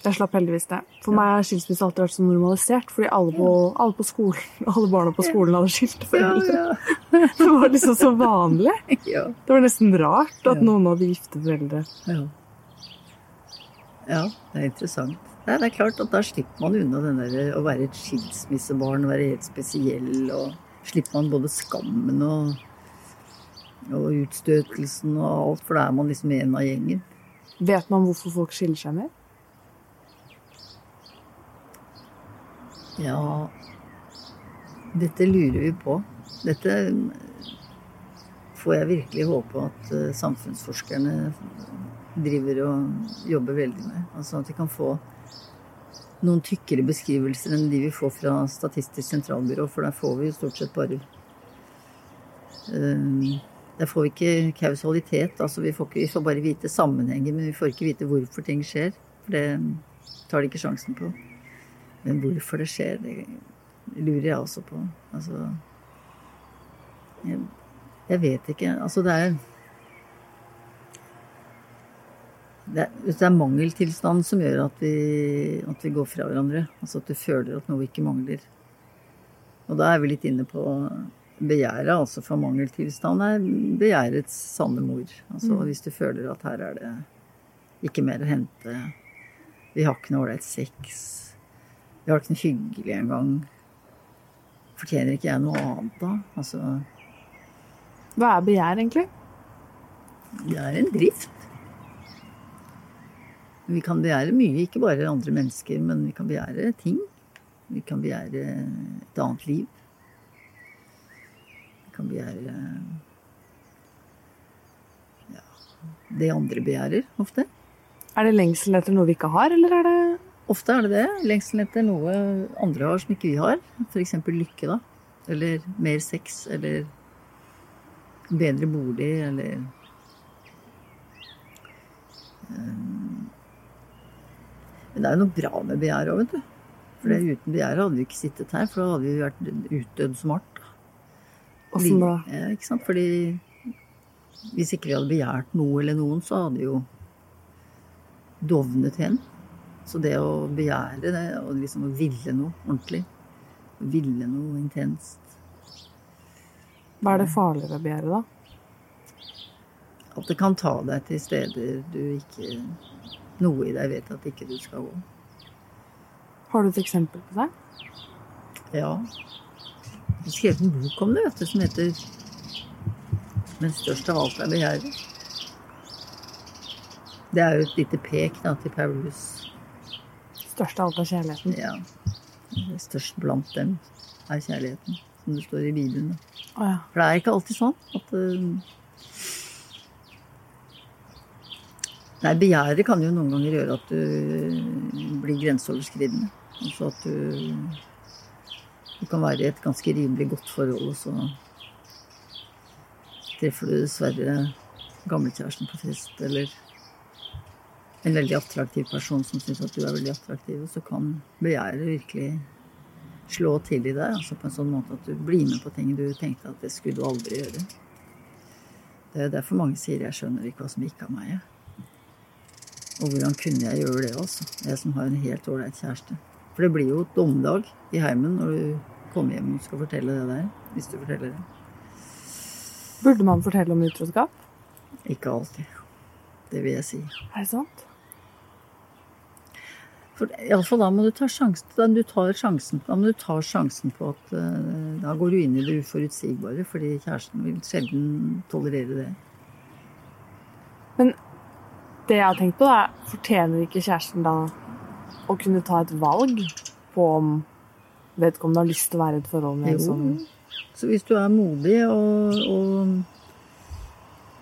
Ja. Jeg slapp heldigvis det. For meg har skilsmisse alltid vært så normalisert. Fordi alle på, alle på skolen, (laughs) alle barna på skolen hadde skilt foreldre. (laughs) Det var liksom så vanlig. (laughs) ja. Det var nesten rart at Ja. noen hadde gifte foreldre. Ja. ja, det er interessant. Nei, det er klart at Da slipper man unna den der å være et skilsmissebarn, være helt spesiell. Og slipper man både skammen og, og utstøtelsen og alt, for da er man liksom en av gjengen. Vet man hvorfor folk skiller seg mer? Ja Dette lurer vi på. Dette får jeg virkelig håpe at eh, samfunnsforskerne driver og jobber veldig med. Altså at vi kan få noen tykkere beskrivelser enn de vi får fra Statistisk sentralbyrå, for der får vi jo stort sett bare eh, Der får vi ikke kausalitet. Altså vi får, ikke, vi får bare vite sammenhenger, men vi får ikke vite hvorfor ting skjer. For det tar de ikke sjansen på. Men hvorfor det skjer, det lurer jeg også på. Altså Jeg, jeg vet ikke. Altså det er det er, det er mangeltilstand som gjør at vi, at vi går fra hverandre. Altså at du føler at noe ikke mangler. Og da er vi litt inne på begjæret. Altså for mangeltilstand er begjærets sanne mor. Altså hvis du føler at her er det ikke mer å hente. Vi har ikke noe ålreit sex. Det ikke noe hyggelig engang. Fortjener ikke jeg noe annet da? Altså, Hva er begjær, egentlig? det er en drift. Vi kan begjære mye, ikke bare andre mennesker, men vi kan begjære ting. Vi kan begjære et annet liv. Vi kan begjære ja, det andre begjærer, ofte. Er det lengsel etter noe vi ikke har, eller er det Ofte er det det. Lengselen etter noe andre har som ikke vi har. F.eks. lykke, da. Eller mer sex, eller bedre bolig, eller um, Men det er jo noe bra med begjæret òg, vet du. For uten begjæret hadde vi ikke sittet her, for da hadde vi vært utdødd smart. Åssen da? Ja, ikke sant? Fordi hvis ikke vi hadde begjært noe eller noen, så hadde vi jo dovnet hen. Så det å begjære, det, og liksom å ville noe ordentlig, ville noe intenst Hva er det farligere å begjære, da? At det kan ta deg til steder du ikke Noe i deg vet at ikke du skal gå. Har du et eksempel på det? Ja. Jeg har skrevet en bok om det, vet du, som heter 'Men størst av alt er begjæret'. Det er jo et lite pek da, til Paulus. Størst av alt er kjærligheten. Ja. det Størst blant dem er kjærligheten, som det står i Bibelen. Å ja. For det er ikke alltid sånn at uh, Nei, begjæret kan jo noen ganger gjøre at du blir grenseoverskridende. Altså at du Du kan være i et ganske rimelig godt forhold, og så treffer du dessverre gamlekjæresten på fest, eller en veldig attraktiv person som syns at du er veldig attraktiv, og så kan begjæret virkelig slå til i deg, altså på en sånn måte at du blir med på ting du tenkte at det skulle du aldri gjøre. Det er derfor mange sier 'jeg skjønner ikke hva som gikk av meg'. Og hvordan kunne jeg gjøre det, altså? Jeg som har en helt ålreit kjæreste. For det blir jo dommedag i heimen når du kommer hjem og skal fortelle det der. Hvis du forteller det. Burde man fortelle om utroskap? Ikke alltid. Det vil jeg si. Er det sant? For altså, da må du ta sjansen, da du tar sjansen, da må du ta sjansen på at eh, da går du inn i det uforutsigbare, fordi kjæresten vil sjelden tolerere det. Men det jeg har tenkt på, er fortjener ikke kjæresten da å kunne ta et valg på om vedkommende har lyst til å være i et forhold med en sånn Så hvis du er modig og, og,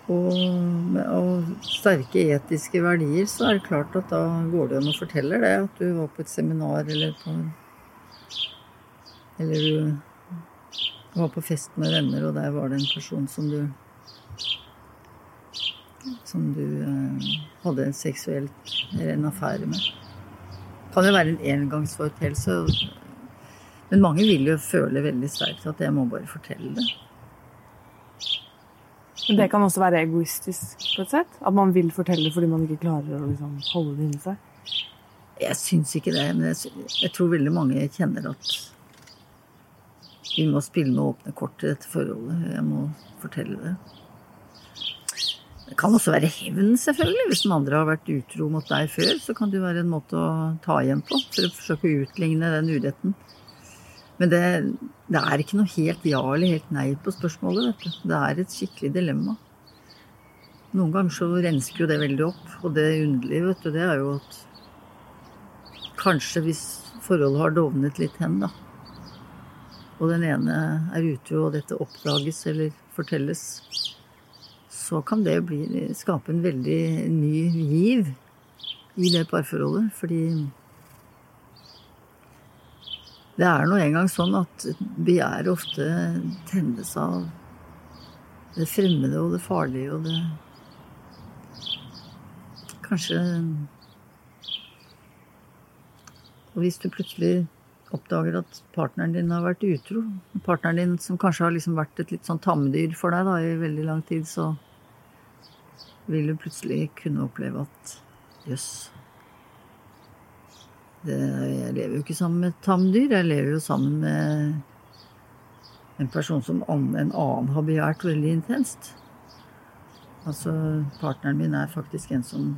og, og sterke etiske verdier, så er det klart at da går det an å fortelle det. At du var på et seminar eller på Eller du var på fest med venner, og der var det en person som du Som du eh, hadde en seksuelt eller en affære med. Det Kan jo være en engangsforeteelse. Men mange vil jo føle veldig sterkt at jeg må bare fortelle det. Men det kan også være egoistisk på et sett? At man vil fortelle fordi man ikke klarer å liksom holde det inni seg? Jeg syns ikke det, men jeg, jeg, tror veldig mange kjenner at vi må spille med åpne kort i dette forholdet. Jeg må fortelle det. Det kan også være hevn, selvfølgelig. Hvis den andre har vært utro mot deg før, så kan det være en måte å ta igjen på for å forsøke å utligne den uretten. Men det, det er ikke noe helt ja eller helt nei på spørsmålet, vet du. Det er et skikkelig dilemma. Noen ganger så rensker jo det veldig opp. Og det underlige, vet du, det er jo at kanskje hvis forholdet har dovnet litt hen, da, og den ene er ute, og dette oppdages eller fortelles, så kan det bli, skape en veldig ny giv i det parforholdet. Fordi det er nå engang sånn at begjæret ofte tennes av det fremmede og det farlige og det Kanskje Og hvis du plutselig oppdager at partneren din har vært utro, partneren din som kanskje har liksom vært et litt sånn tamdyr for deg da, i veldig lang tid, så vil du plutselig kunne oppleve at jøss Jeg lever jo ikke sammen med tamdyr, jeg lever jo sammen med en person som en annen har begjært veldig intenst. Altså, partneren min er faktisk en som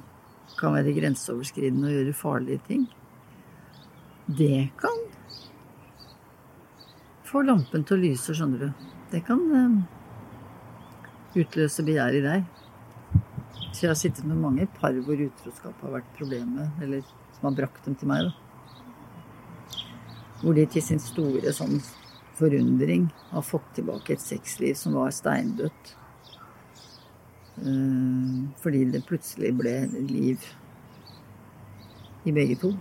kan være grenseoverskridende og gjøre farlige ting. Det kan få lampen til å lyse, skjønner du. Det kan eh, utløse begjær i deg. Så jeg har sittet med mange par hvor utroskap har vært problemet, eller som har brakt dem til meg. da. Hvor de til sin store sånn forundring har fått tilbake et sexliv som var steindødt. Eh, fordi det plutselig ble liv i begge to.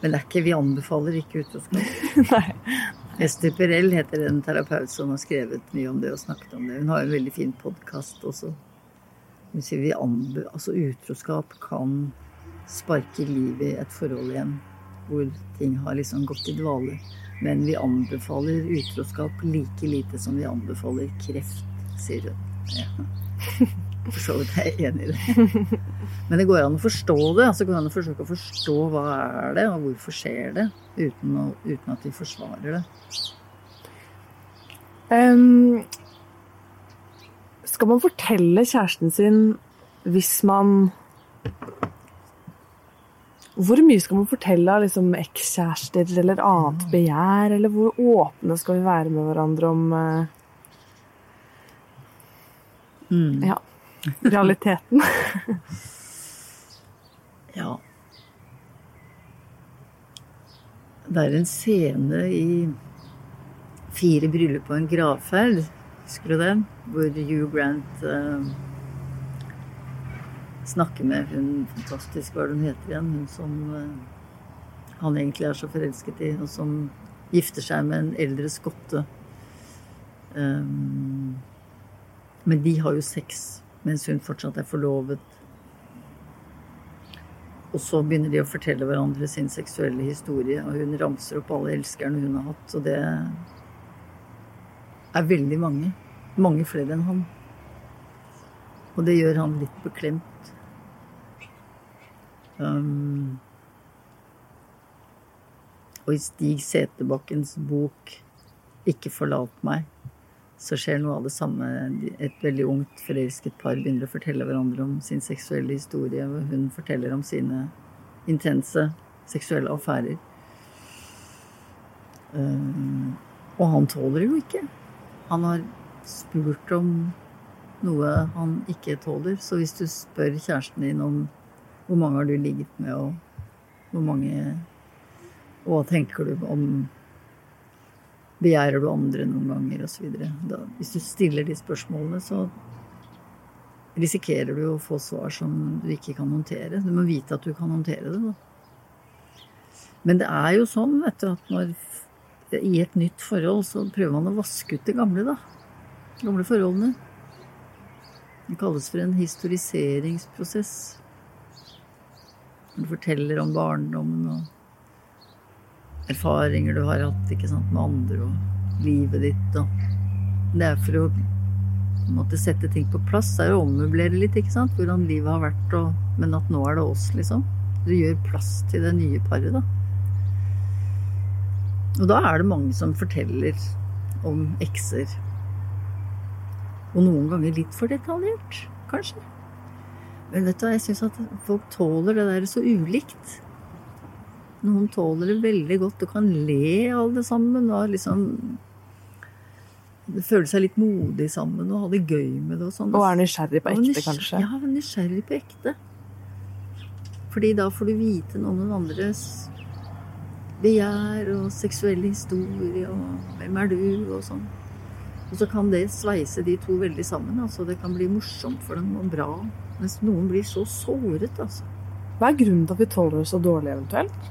Men det er ikke, vi anbefaler ikke utroskap. (laughs) Ester Perell heter en terapeut som har skrevet mye om det og snakket om det. Hun har en veldig fin podkast også. Hun sier vi anbe altså utroskap kan sparke livet i et forhold igjen hvor ting har liksom gått i dvale. Men vi anbefaler utroskap like lite som vi anbefaler kreft, sier hun. Ja. (laughs) For så vidt er jeg enig i det. Men det går an å forstå det. altså går an å forsøke å forstå hva er det, og hvorfor skjer det, uten, å, uten at vi forsvarer det. Um, skal man fortelle kjæresten sin hvis man Hvor mye skal man fortelle av liksom ekskjærester eller annet begjær? Eller hvor åpne skal vi være med hverandre om uh, mm. Ja realiteten. (laughs) ja. Det er en scene i Fire bryllup og en gravferd, husker du den? Hvor Hugh Grant uh, snakker med hun fantastisk, hva er det hun heter igjen? Hun som uh, han egentlig er så forelsket i, og som gifter seg med en eldre skotte. Um, men de har jo sex mens hun fortsatt er forlovet. Og så begynner de å fortelle hverandre sin seksuelle historie, og hun ramser opp alle elskerne hun har hatt. Og det er veldig mange. Mange flere enn han. Og det gjør han litt beklemt. Um, og i Stig Seterbakkens bok 'Ikke forlat meg' så skjer noe av det samme. Et veldig ungt, forelsket par begynner å fortelle hverandre om sin seksuelle historie. Og hun forteller om sine intense seksuelle affærer. Um, og han tåler jo ikke. Han har spurt om noe han ikke tåler. Så hvis du spør kjæresten din om hvor mange har du ligget med, og hvor mange Og hva tenker du om Begjærer du andre noen ganger, osv. Hvis du stiller de spørsmålene, så risikerer du å få svar som du ikke kan håndtere. Du må vite at du kan håndtere det. Da. Men det er jo sånn vet du, at når, i et nytt forhold så prøver man å vaske ut det gamle, da. Gamle forholdene. Det kalles for en historiseringsprosess. Du forteller om barndommen og erfaringer du har hatt sant, med andre og livet ditt. Og det er for å måtte sette ting på plass. Det er å ommøblere litt, ikke sant. Hvordan livet har vært, og, men at nå er det oss, liksom. Du gjør plass til det nye paret, da. Og da er det mange som forteller om ekser. Og noen ganger litt for detaljert, kanskje. Men vet du hva, jeg syns at folk tåler det der så ulikt. Noen tåler det veldig godt og kan le av det sammen. og liksom føle seg litt modig sammen og ha det gøy med det. Og sånn. Og er nysgjerrig på ekte, kanskje. Ja, nysgjerrig på ekte. Fordi da får du vite noe om den andres begjær og seksuelle historie og hvem er du og sånn. Og så kan det sveise de to veldig sammen. altså Det kan bli morsomt for dem og bra. Mens noen blir så såret, altså. Hva er grunnen til at vi tåler det så dårlig, eventuelt?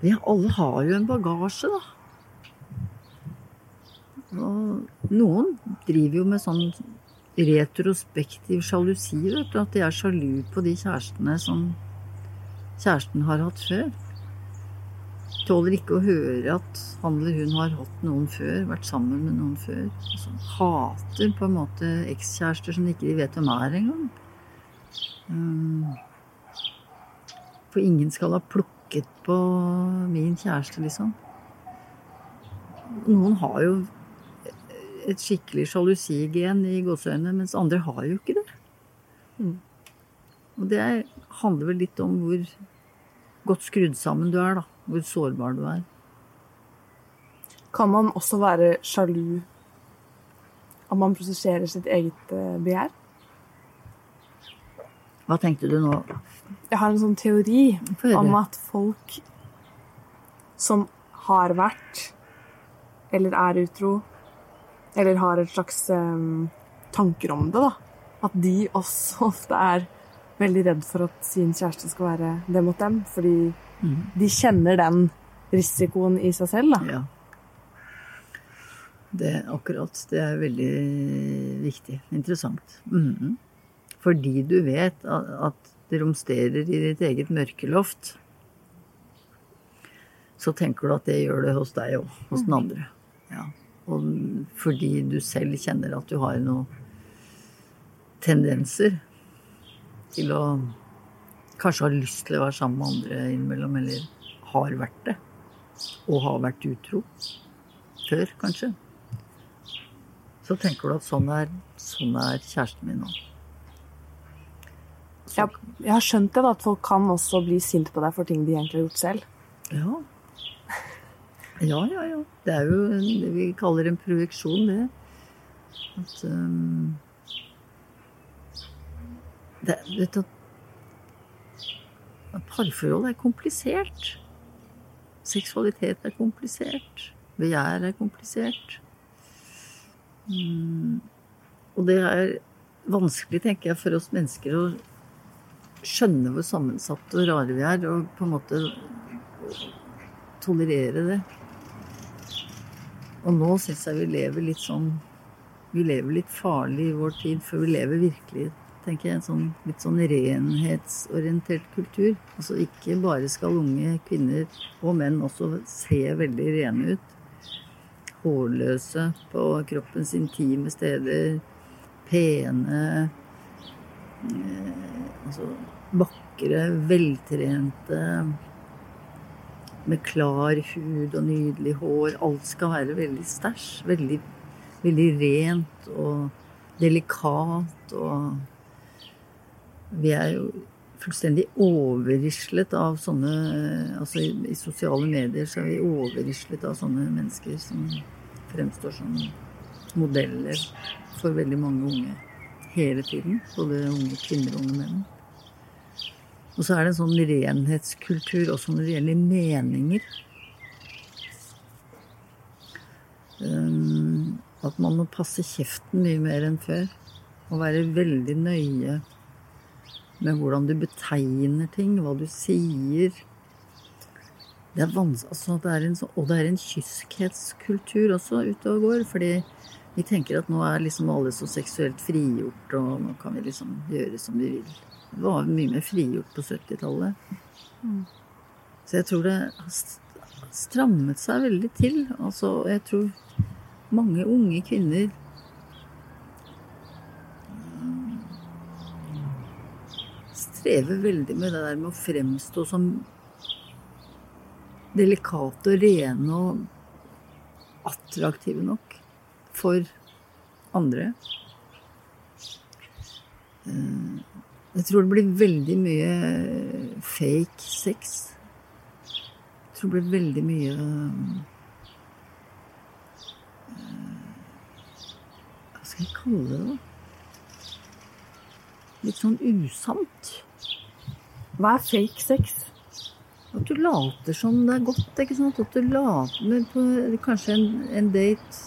Vi alle har jo en bagasje, da. Og noen driver jo med sånn retrospektiv sjalusi, vet du. At de er sjalu på de kjærestene som kjæresten har hatt før. Tåler ikke å høre at han eller hun har hatt noen før, vært sammen med noen før. Altså, hater på en måte ekskjærester som ikke de vet hvem er engang. Um, for ingen skal ha plukket på min kjæreste, liksom. Noen har jo et skikkelig sjalusigen i gåseøynene, mens andre har jo ikke det. Mm. Og det er- handler vel litt om hvor godt skrudd sammen du er, da. Hvor sårbar du er. Kan man også være sjalu om man prosesserer sitt eget eh, begjær? Hva tenkte du nå? Jeg har en sånn teori om at folk som har vært eller er utro, eller har et slags um, tanker om det, da, at de også (laughs) ofte er veldig redd for at sin kjæreste skal være det mot dem, fordi. De kjenner den risikoen i seg selv. Da. Ja. Det akkurat. Det er veldig viktig. Interessant. Mhm. Fordi du vet at det romsterer i ditt eget mørkeloft, så tenker du at det gjør det hos deg òg. Hos den andre. Ja. Og fordi du selv kjenner at du har noen tendenser til å kanskje har lyst til å være sammen med andre innimellom, eller har vært det. Og har vært utro før, kanskje. Så tenker du at sånn er, sånn er kjæresten min nå. Så, Jeg, jeg har skjønt det, da, at folk kan også bli sinte på deg for ting de egentlig har gjort selv. ja. Ja, ja, ja. Det er jo det vi kaller en projeksjon, det. At um, det, vet du, at parforhold er komplisert. Seksualitet er komplisert. Begjær er komplisert. Mm, og det er vanskelig, tenker jeg, for oss mennesker å skjønne hvor sammensatte og rare vi er, og på en måte tolerere det. Og nå syns jeg vi lever litt sånn Vi lever litt farlig i vår tid, for vi lever virkelig tenker jeg, en sånn, litt sånn renhetsorientert kultur. Altså ikke bare skal unge kvinner og menn også se veldig rene ut. Hårløse på kroppens intime steder. Pene. Eh, altså vakre, veltrente. Med klar hud og nydelig hår. Alt skal være veldig stæsj. Veldig, veldig rent og delikat og Vi er jo fullstendig overrislet av sånne Altså i, i sosiale medier så er vi overrislet av sånne mennesker som fremstår som modeller for veldig mange unge hele tiden. Både unge kvinner og unge menn. Og så er det en sånn renhetskultur også når det gjelder meninger. Um, at man må passe kjeften mye mer enn før. Og være veldig nøye med hvordan du betegner ting, hva du sier. Det er altså, det er en og det er en kyskhetskultur også ute og går. Fordi vi tenker at nå er liksom alle så seksuelt frigjort, og nå kan vi liksom gjøre som vi vil. Det var mye mer frigjort på 70-tallet. Så jeg tror det har strammet seg veldig til. Altså, jeg tror mange unge kvinner strever veldig med det der med å fremstå som delikate og rene og attraktive nok for andre. Eh, jeg tror det blir veldig mye fake sex. Jeg tror det blir veldig mye eh, Hva skal jeg kalle det, da? Litt sånn usant. Hva er fake sex? At du later som det er godt. ikke sant? At du later på kanskje en, en date,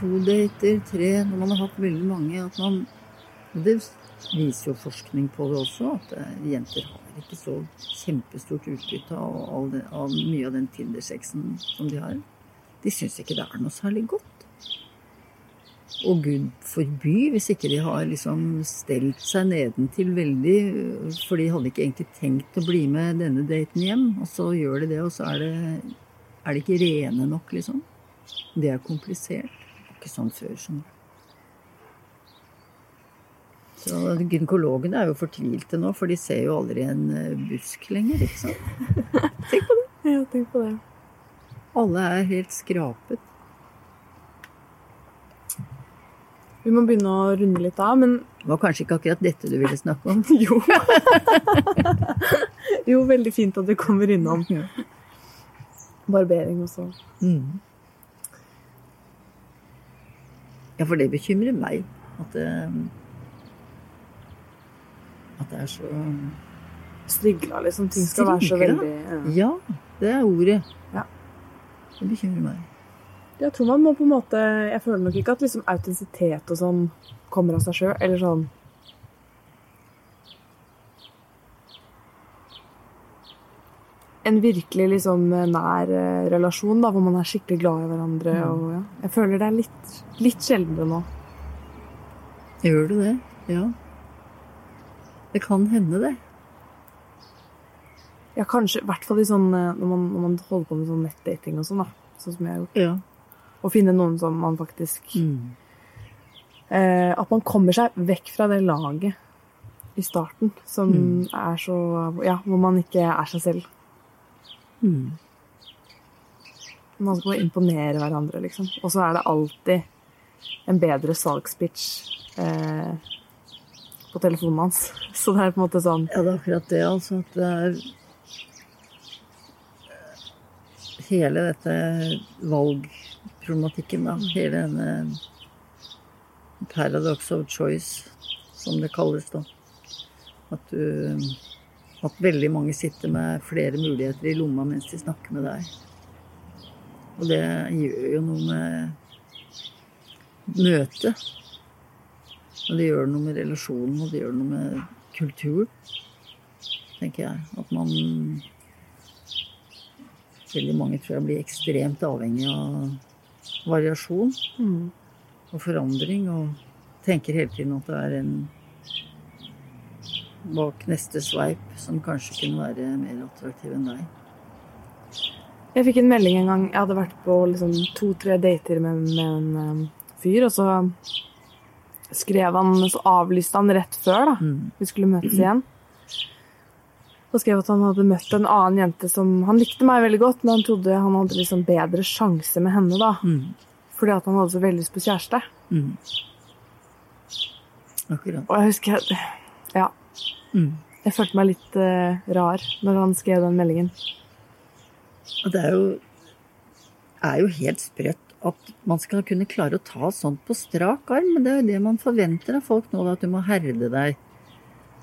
to dater, tre, når man har hatt veldig mange. At man Det viser jo forskning på det også, at eh, jenter har ikke så kjempestort utbytte av, av, mye av den Tinder-sexen som de har. De syns ikke det er noe særlig godt. Og Gud forby hvis ikke de har liksom stelt seg nedentil veldig, for de hadde ikke egentlig tenkt å bli med denne daten hjem. Og så gjør de det, og så er det, er det ikke rene nok, liksom. Det er komplisert. Det var ikke sånn før. Som. Så gynekologene er jo fortvilte nå, for de ser jo aldri en eh, busk lenger, ikke sant. (laughs) Tenk på det. Ja, tenk på det. Alle er helt skrapet. Vi må begynne å runde litt av, men Det var kanskje ikke akkurat dette du ville snakke om. (laughs) jo. jo, veldig fint at du kommer innom barbering også. Mm. Ja, for det bekymrer meg at det, at det er så Strigla, liksom. Ting skal være så veldig ja. Ja, det er ordet. Ja. Det bekymrer meg. Jeg tror man må på en måte Jeg føler nok ikke at liksom autentisitet og sånn kommer av seg sjøl, eller sånn En virkelig liksom nær eh, relasjon, da, hvor man er skikkelig glad i hverandre. Ja. Og, ja. Jeg føler det er litt, litt sjeldnere nå. Gjør du det? Ja. Det kan hende, det. Ja, kanskje, i hvert fall i sånn, eh, når, man, når man holder på med sånn nettdating og sånn, da. Sånn som jeg har gjort. Ja. Å finne noen som man faktisk Mm. eh, At man kommer seg vekk fra det laget i starten som Mm. er så Ja, hvor man ikke er seg selv. Mm. Man skal imponere hverandre, liksom. Og så er det alltid en bedre salgspitch eh, på telefonen hans. (laughs) Så det er på en måte sånn Ja, det er akkurat det, altså. At det er Hele dette valgproblematikken, da. Hele denne paradox of choice, som det kalles, da. At du At veldig mange sitter med flere muligheter i lomma mens de snakker med deg. Og det gjør jo noe med møtet. Og det gjør noe med relasjonen, og det gjør noe med kultur, tenker jeg. At man Veldig mange tror jeg blir ekstremt avhengig av variasjon mm, og forandring, og tenker hele tiden at det er en bak neste sveip som kanskje kunne være mer attraktiv enn deg. Jeg fikk en melding en gang. Jeg hadde vært på liksom to-tre dater med, med en um, fyr, og så skrev han Så avlyste han rett før, da. Mm. Vi skulle møtes igjen. Og skrev at han hadde møtt en annen jente som Han likte meg veldig godt, men han trodde han hadde liksom bedre sjanse med henne, da. Mm. Fordi at han hadde så veldig lyst på kjæreste. Mm. Akkurat. Og jeg husker Ja. Mm. Jeg følte meg litt uh, rar når han skrev den meldingen. Og det er jo, er jo helt sprøtt at man skal kunne klare å ta sånt på strak arm. Men det er jo det man forventer av folk nå, at du må herde deg.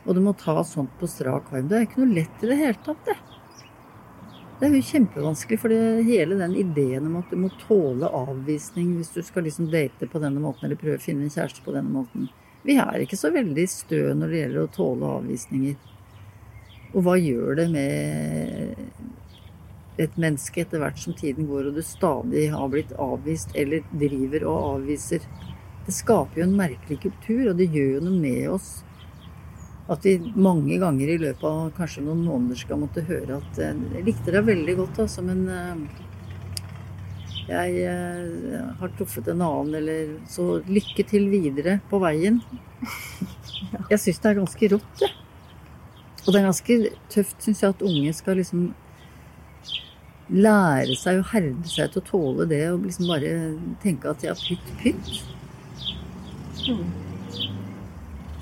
Og du må ta sånt på strak arm. Det er ikke noe lett i det hele tatt, det. Det er jo kjempevanskelig, for hele den ideen om at du må tåle avvisning hvis du skal liksom date på denne måten, eller prøve å finne en kjæreste på denne måten. Vi er ikke så veldig stø når det gjelder å tåle avvisninger. Og hva gjør det med et menneske etter hvert som tiden går, og du stadig har blitt avvist eller driver og avviser. Det skaper jo en merkelig kultur, og det gjør jo noe med oss. At vi mange ganger i løpet av kanskje noen måneder skal måtte høre at eh, Jeg likte deg veldig godt, altså, men eh, jeg eh, har truffet en annen, eller Så lykke til videre på veien. (laughs) Jeg syns det er ganske rått, jeg. Og det er ganske tøft, syns jeg, at unge skal liksom lære seg å herde seg til å tåle det og liksom bare tenke at ja, pytt, pytt. Og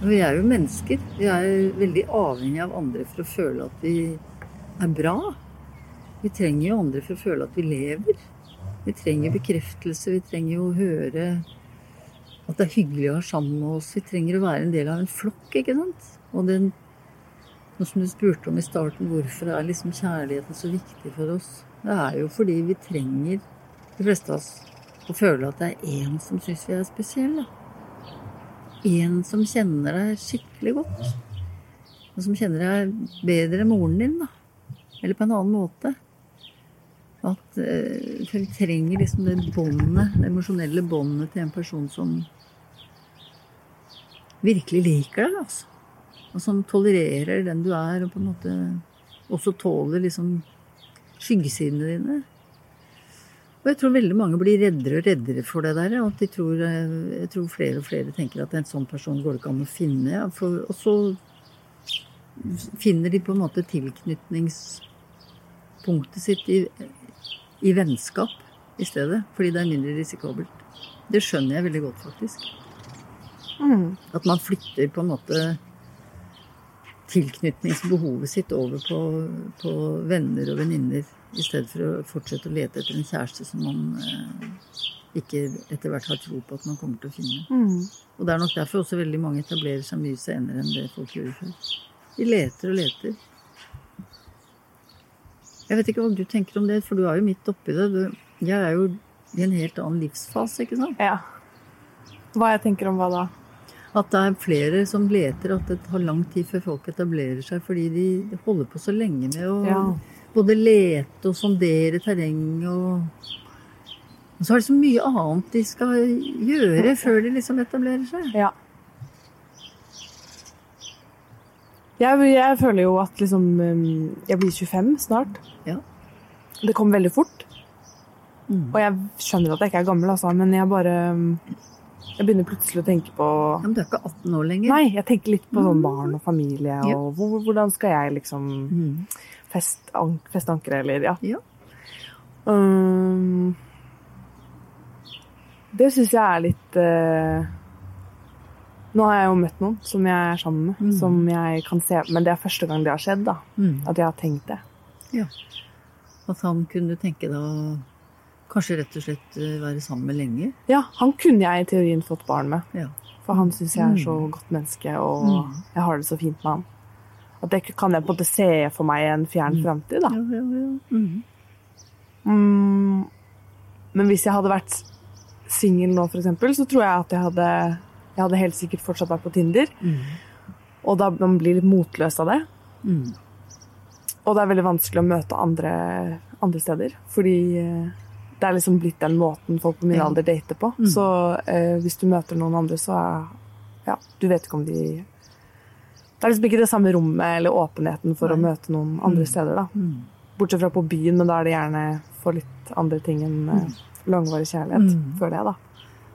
Vi er jo mennesker. Vi er veldig avhengig av andre for å føle at vi er bra. Vi trenger jo andre for å føle at vi lever. Vi trenger bekreftelse. Vi trenger jo å høre at det er hyggelig å være sammen med oss. Vi trenger å være en del av en flokk, ikke sant. Og den Noe som du spurte om i starten, hvorfor er liksom kjærligheten så viktig for oss? Det er jo fordi vi trenger, de fleste av oss, å føle at det er én som syns vi er spesielle. En som kjenner deg skikkelig godt. Og som kjenner deg bedre enn moren din, da. Eller på en annen måte. At uh, vi trenger liksom det båndet, det emosjonelle båndet til en person som virkelig liker deg, altså. Og som tolererer den du er, og på en måte også tåler liksom skyggesidene dine. Og jeg tror veldig mange blir reddere og reddere for det der. Og at de tror, jeg tror flere og flere tenker at en sånn person går det ikke an å finne. For, og så finner de på en måte tilknytningspunktet sitt i, i vennskap i stedet. Fordi det er mindre risikabelt. Det skjønner jeg veldig godt, faktisk. Mm. At man flytter på en måte tilknytningsbehovet sitt over på, på venner og venninner, i stedet for å fortsette å lete etter en kjæreste som man eh, ikke etter hvert har tro på at man kommer til å finne. Mm. Og det er nok derfor også veldig mange etablerer seg mye senere enn det folk gjorde før. De leter og leter. Jeg vet ikke hva du tenker om det, for du er jo midt oppi det. Du, jeg er jo i en helt annen livsfase, ikke sant? Ja. Hva jeg tenker om hva da? At det er flere som leter, at det tar lang tid før folk etablerer seg fordi de holder på så lenge med å Ja. både lete og sondere terreng og Og så er det så mye annet de skal gjøre før de liksom etablerer seg. Ja. Jeg, jeg føler jo at liksom um, Jeg blir 25 snart. Ja. Det kom veldig fort. Mm. Og jeg skjønner at jeg ikke er gammel, altså, men jeg bare um, Jeg begynner plutselig å tenke på Ja, men du er ikke 18 år lenger. Nei, jeg tenker litt på sånn Mm. barn og familie, Ja. og hvor, hvordan skal jeg liksom Mm. fest, an, feste ankeret, eller ja. Ja. Um, det syns jeg er litt uh, Nå har jeg jo møtt noen som jeg er sammen med, Mm. som jeg kan se Men det er første gang det har skjedd, da. Mm. At jeg har tenkt det. At han kunne tenke deg å kanskje rett og slett eh, være sammen med lenge. Ja, han kunne jeg i teorien fått barn med. Ja. For han syns jeg er så Mm. godt menneske, og Mm. jeg har det så fint med han. At det kan jeg på en måte se for meg i en fjern Mm. framtid, da. Ja, ja, ja. Mm. Mm, men hvis jeg hadde vært singel nå, for eksempel, så tror jeg at jeg hadde Jeg hadde helt sikkert fortsatt vært på Tinder. Mm. Og da man blir litt motløs av det. Mm. Og det er veldig vanskelig å møte andre, andre steder. Fordi eh, det er liksom blitt den måten folk på min alder dater på. Mm. Så eh, hvis du møter noen andre, så er Ja, du vet ikke om de Det er liksom ikke det samme rommet eller åpenheten for å møte noen andre Mm. steder, da. Mm. Bortsett fra på byen, men da er det gjerne for litt andre ting enn eh, langvarig kjærlighet. Mm. det, jeg, da.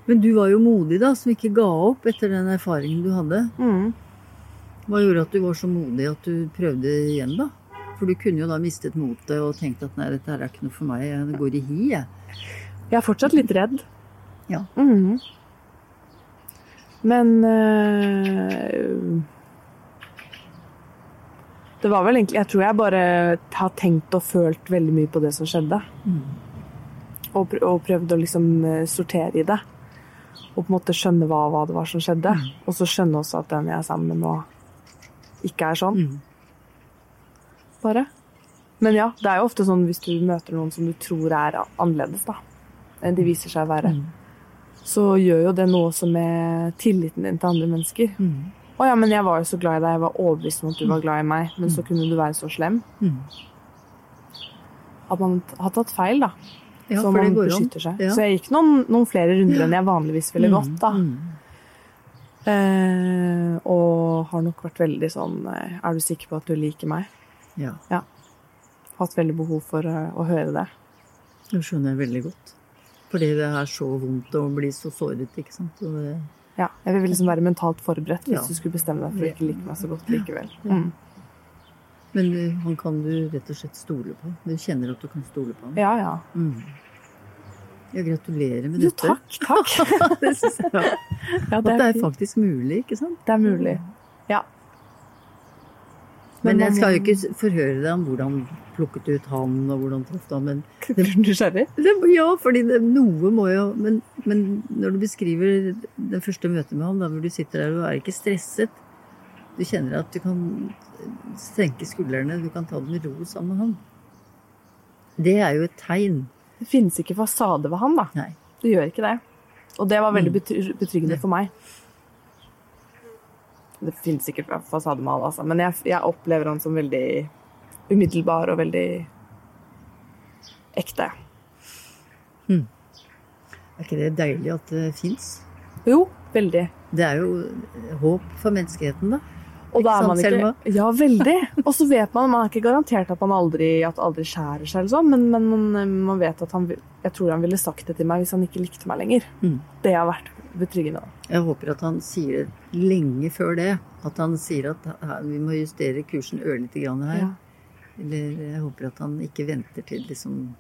Men du var jo modig, da, som ikke ga opp etter den erfaringen du hadde. Mm. Hva gjorde at du var så modig at du prøvde igjen, da? For du kunne jo da mistet motet og tenkt at nei, dette her er ikke noe for meg, det går i hi, jeg. Jeg er fortsatt litt redd. Ja. Mhm. Men øh, Det var vel egentlig Jeg tror jeg bare har tenkt og følt veldig mye på det som skjedde. Mm. Og, pr og prøvd å liksom eh, sortere i det. Og på en måte skjønne hva, hva det var som skjedde. Mm. Og så skjønne også at den jeg er sammen med nå, ikke er sånn. Mm. Bare. Men ja, det er jo ofte sånn hvis du møter noen som du tror er annerledes, da, enn de viser seg å være. Mm. så gjør jo det noe også med tilliten din til andre mennesker. Mm. Å ja, men jeg var jo så glad i deg, jeg var overbevist om at du var glad i meg, men så kunne du være så slem. Mm. At man har tatt feil, da. Ja, så man beskytter seg. Ja. Så jeg gikk noen, noen flere runder enn jeg vanligvis ville gått, da. Mm. Eh, og har nok vært veldig sånn eh, Er du sikker på at du liker meg? Ja, Hatt veldig behov for eh, å høre det. det skjønner jeg veldig godt. Fordi det er så vondt å bli så såret, ikke sant. Det, Ja, jeg vil liksom være mentalt forberedt hvis Ja. du skulle bestemme deg for å ikke like meg så godt likevel. Mm. men han kan du rett og slett stole på. Du kjenner at du kan stole på ham. Ja, ja. Mm. Ja, gratulerer med Jo, dette. takk, takk. (laughs) det synes jeg. Ja. Ja, At det er faktisk mulig, ikke sant? Det er mulig. Men jeg skal jo ikke forhøre deg om hvordan plukket du ut han, og hvordan traff (laughs) du han, men Blir du nysgjerrig? Ja, fordi det, noe må jo men, men når du beskriver det første møtet med han, da hvor du sitter der og er ikke stresset Du kjenner at du kan senke skuldrene, du kan ta det med ro sammen med han. Det er jo et tegn. Det finnes ikke fasade ved han, da. Nei. Det gjør ikke det. Og det var veldig Mm. betryggende for meg. Det finnes sikkert fasademal, altså. men jeg, jeg opplever han som veldig umiddelbar og veldig ekte. Er ikke det deilig at det fins? Jo, veldig. Det er jo håp for menneskeheten, da. Og da er man ikke? Ja, veldig. Og så vet man Man er ikke garantert at man aldri, at aldri skjærer seg, eller sånn, men, men man, man vet at han Jeg tror han ville sagt det til meg hvis han ikke likte meg lenger. Mm. Det har vært betryggende. Jeg håper at han sier det lenge før det. At han sier at vi må justere kursen ørlite grann her. Ja. Eller jeg håper at han ikke venter til liksom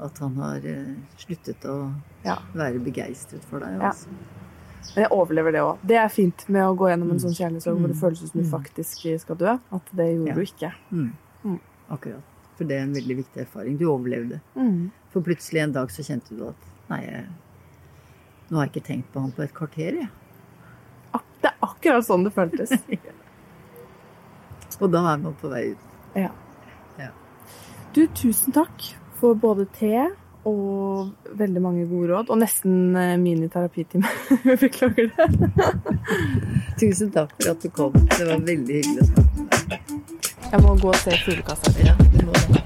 At han har eh, sluttet å Ja. være begeistret for deg. Altså. Ja. Men jeg overlever det òg. Det er fint med å gå gjennom en sånn kjærlighetssorg hvor det Mm. føles som du Mm. faktisk skal dø. At det gjorde Ja. du ikke. Mm. Mm. Akkurat. For det er en veldig viktig erfaring. Du overlevde. For plutselig en dag så kjente du at nei, jeg, nå har jeg ikke tenkt på han på et kvarter, jeg. Ja. det er akkurat sånn det føltes. (laughs) Og da er man på vei ut. ja. Ja. Du, tusen takk for både te og veldig mange gode råd. Og nesten eh, miniterapitime. (laughs) Beklager det. (laughs) Tusen takk for at du kom. Det var veldig hyggelig å snakke med deg. Jeg må gå og se fuglekassa. Ja, du må det.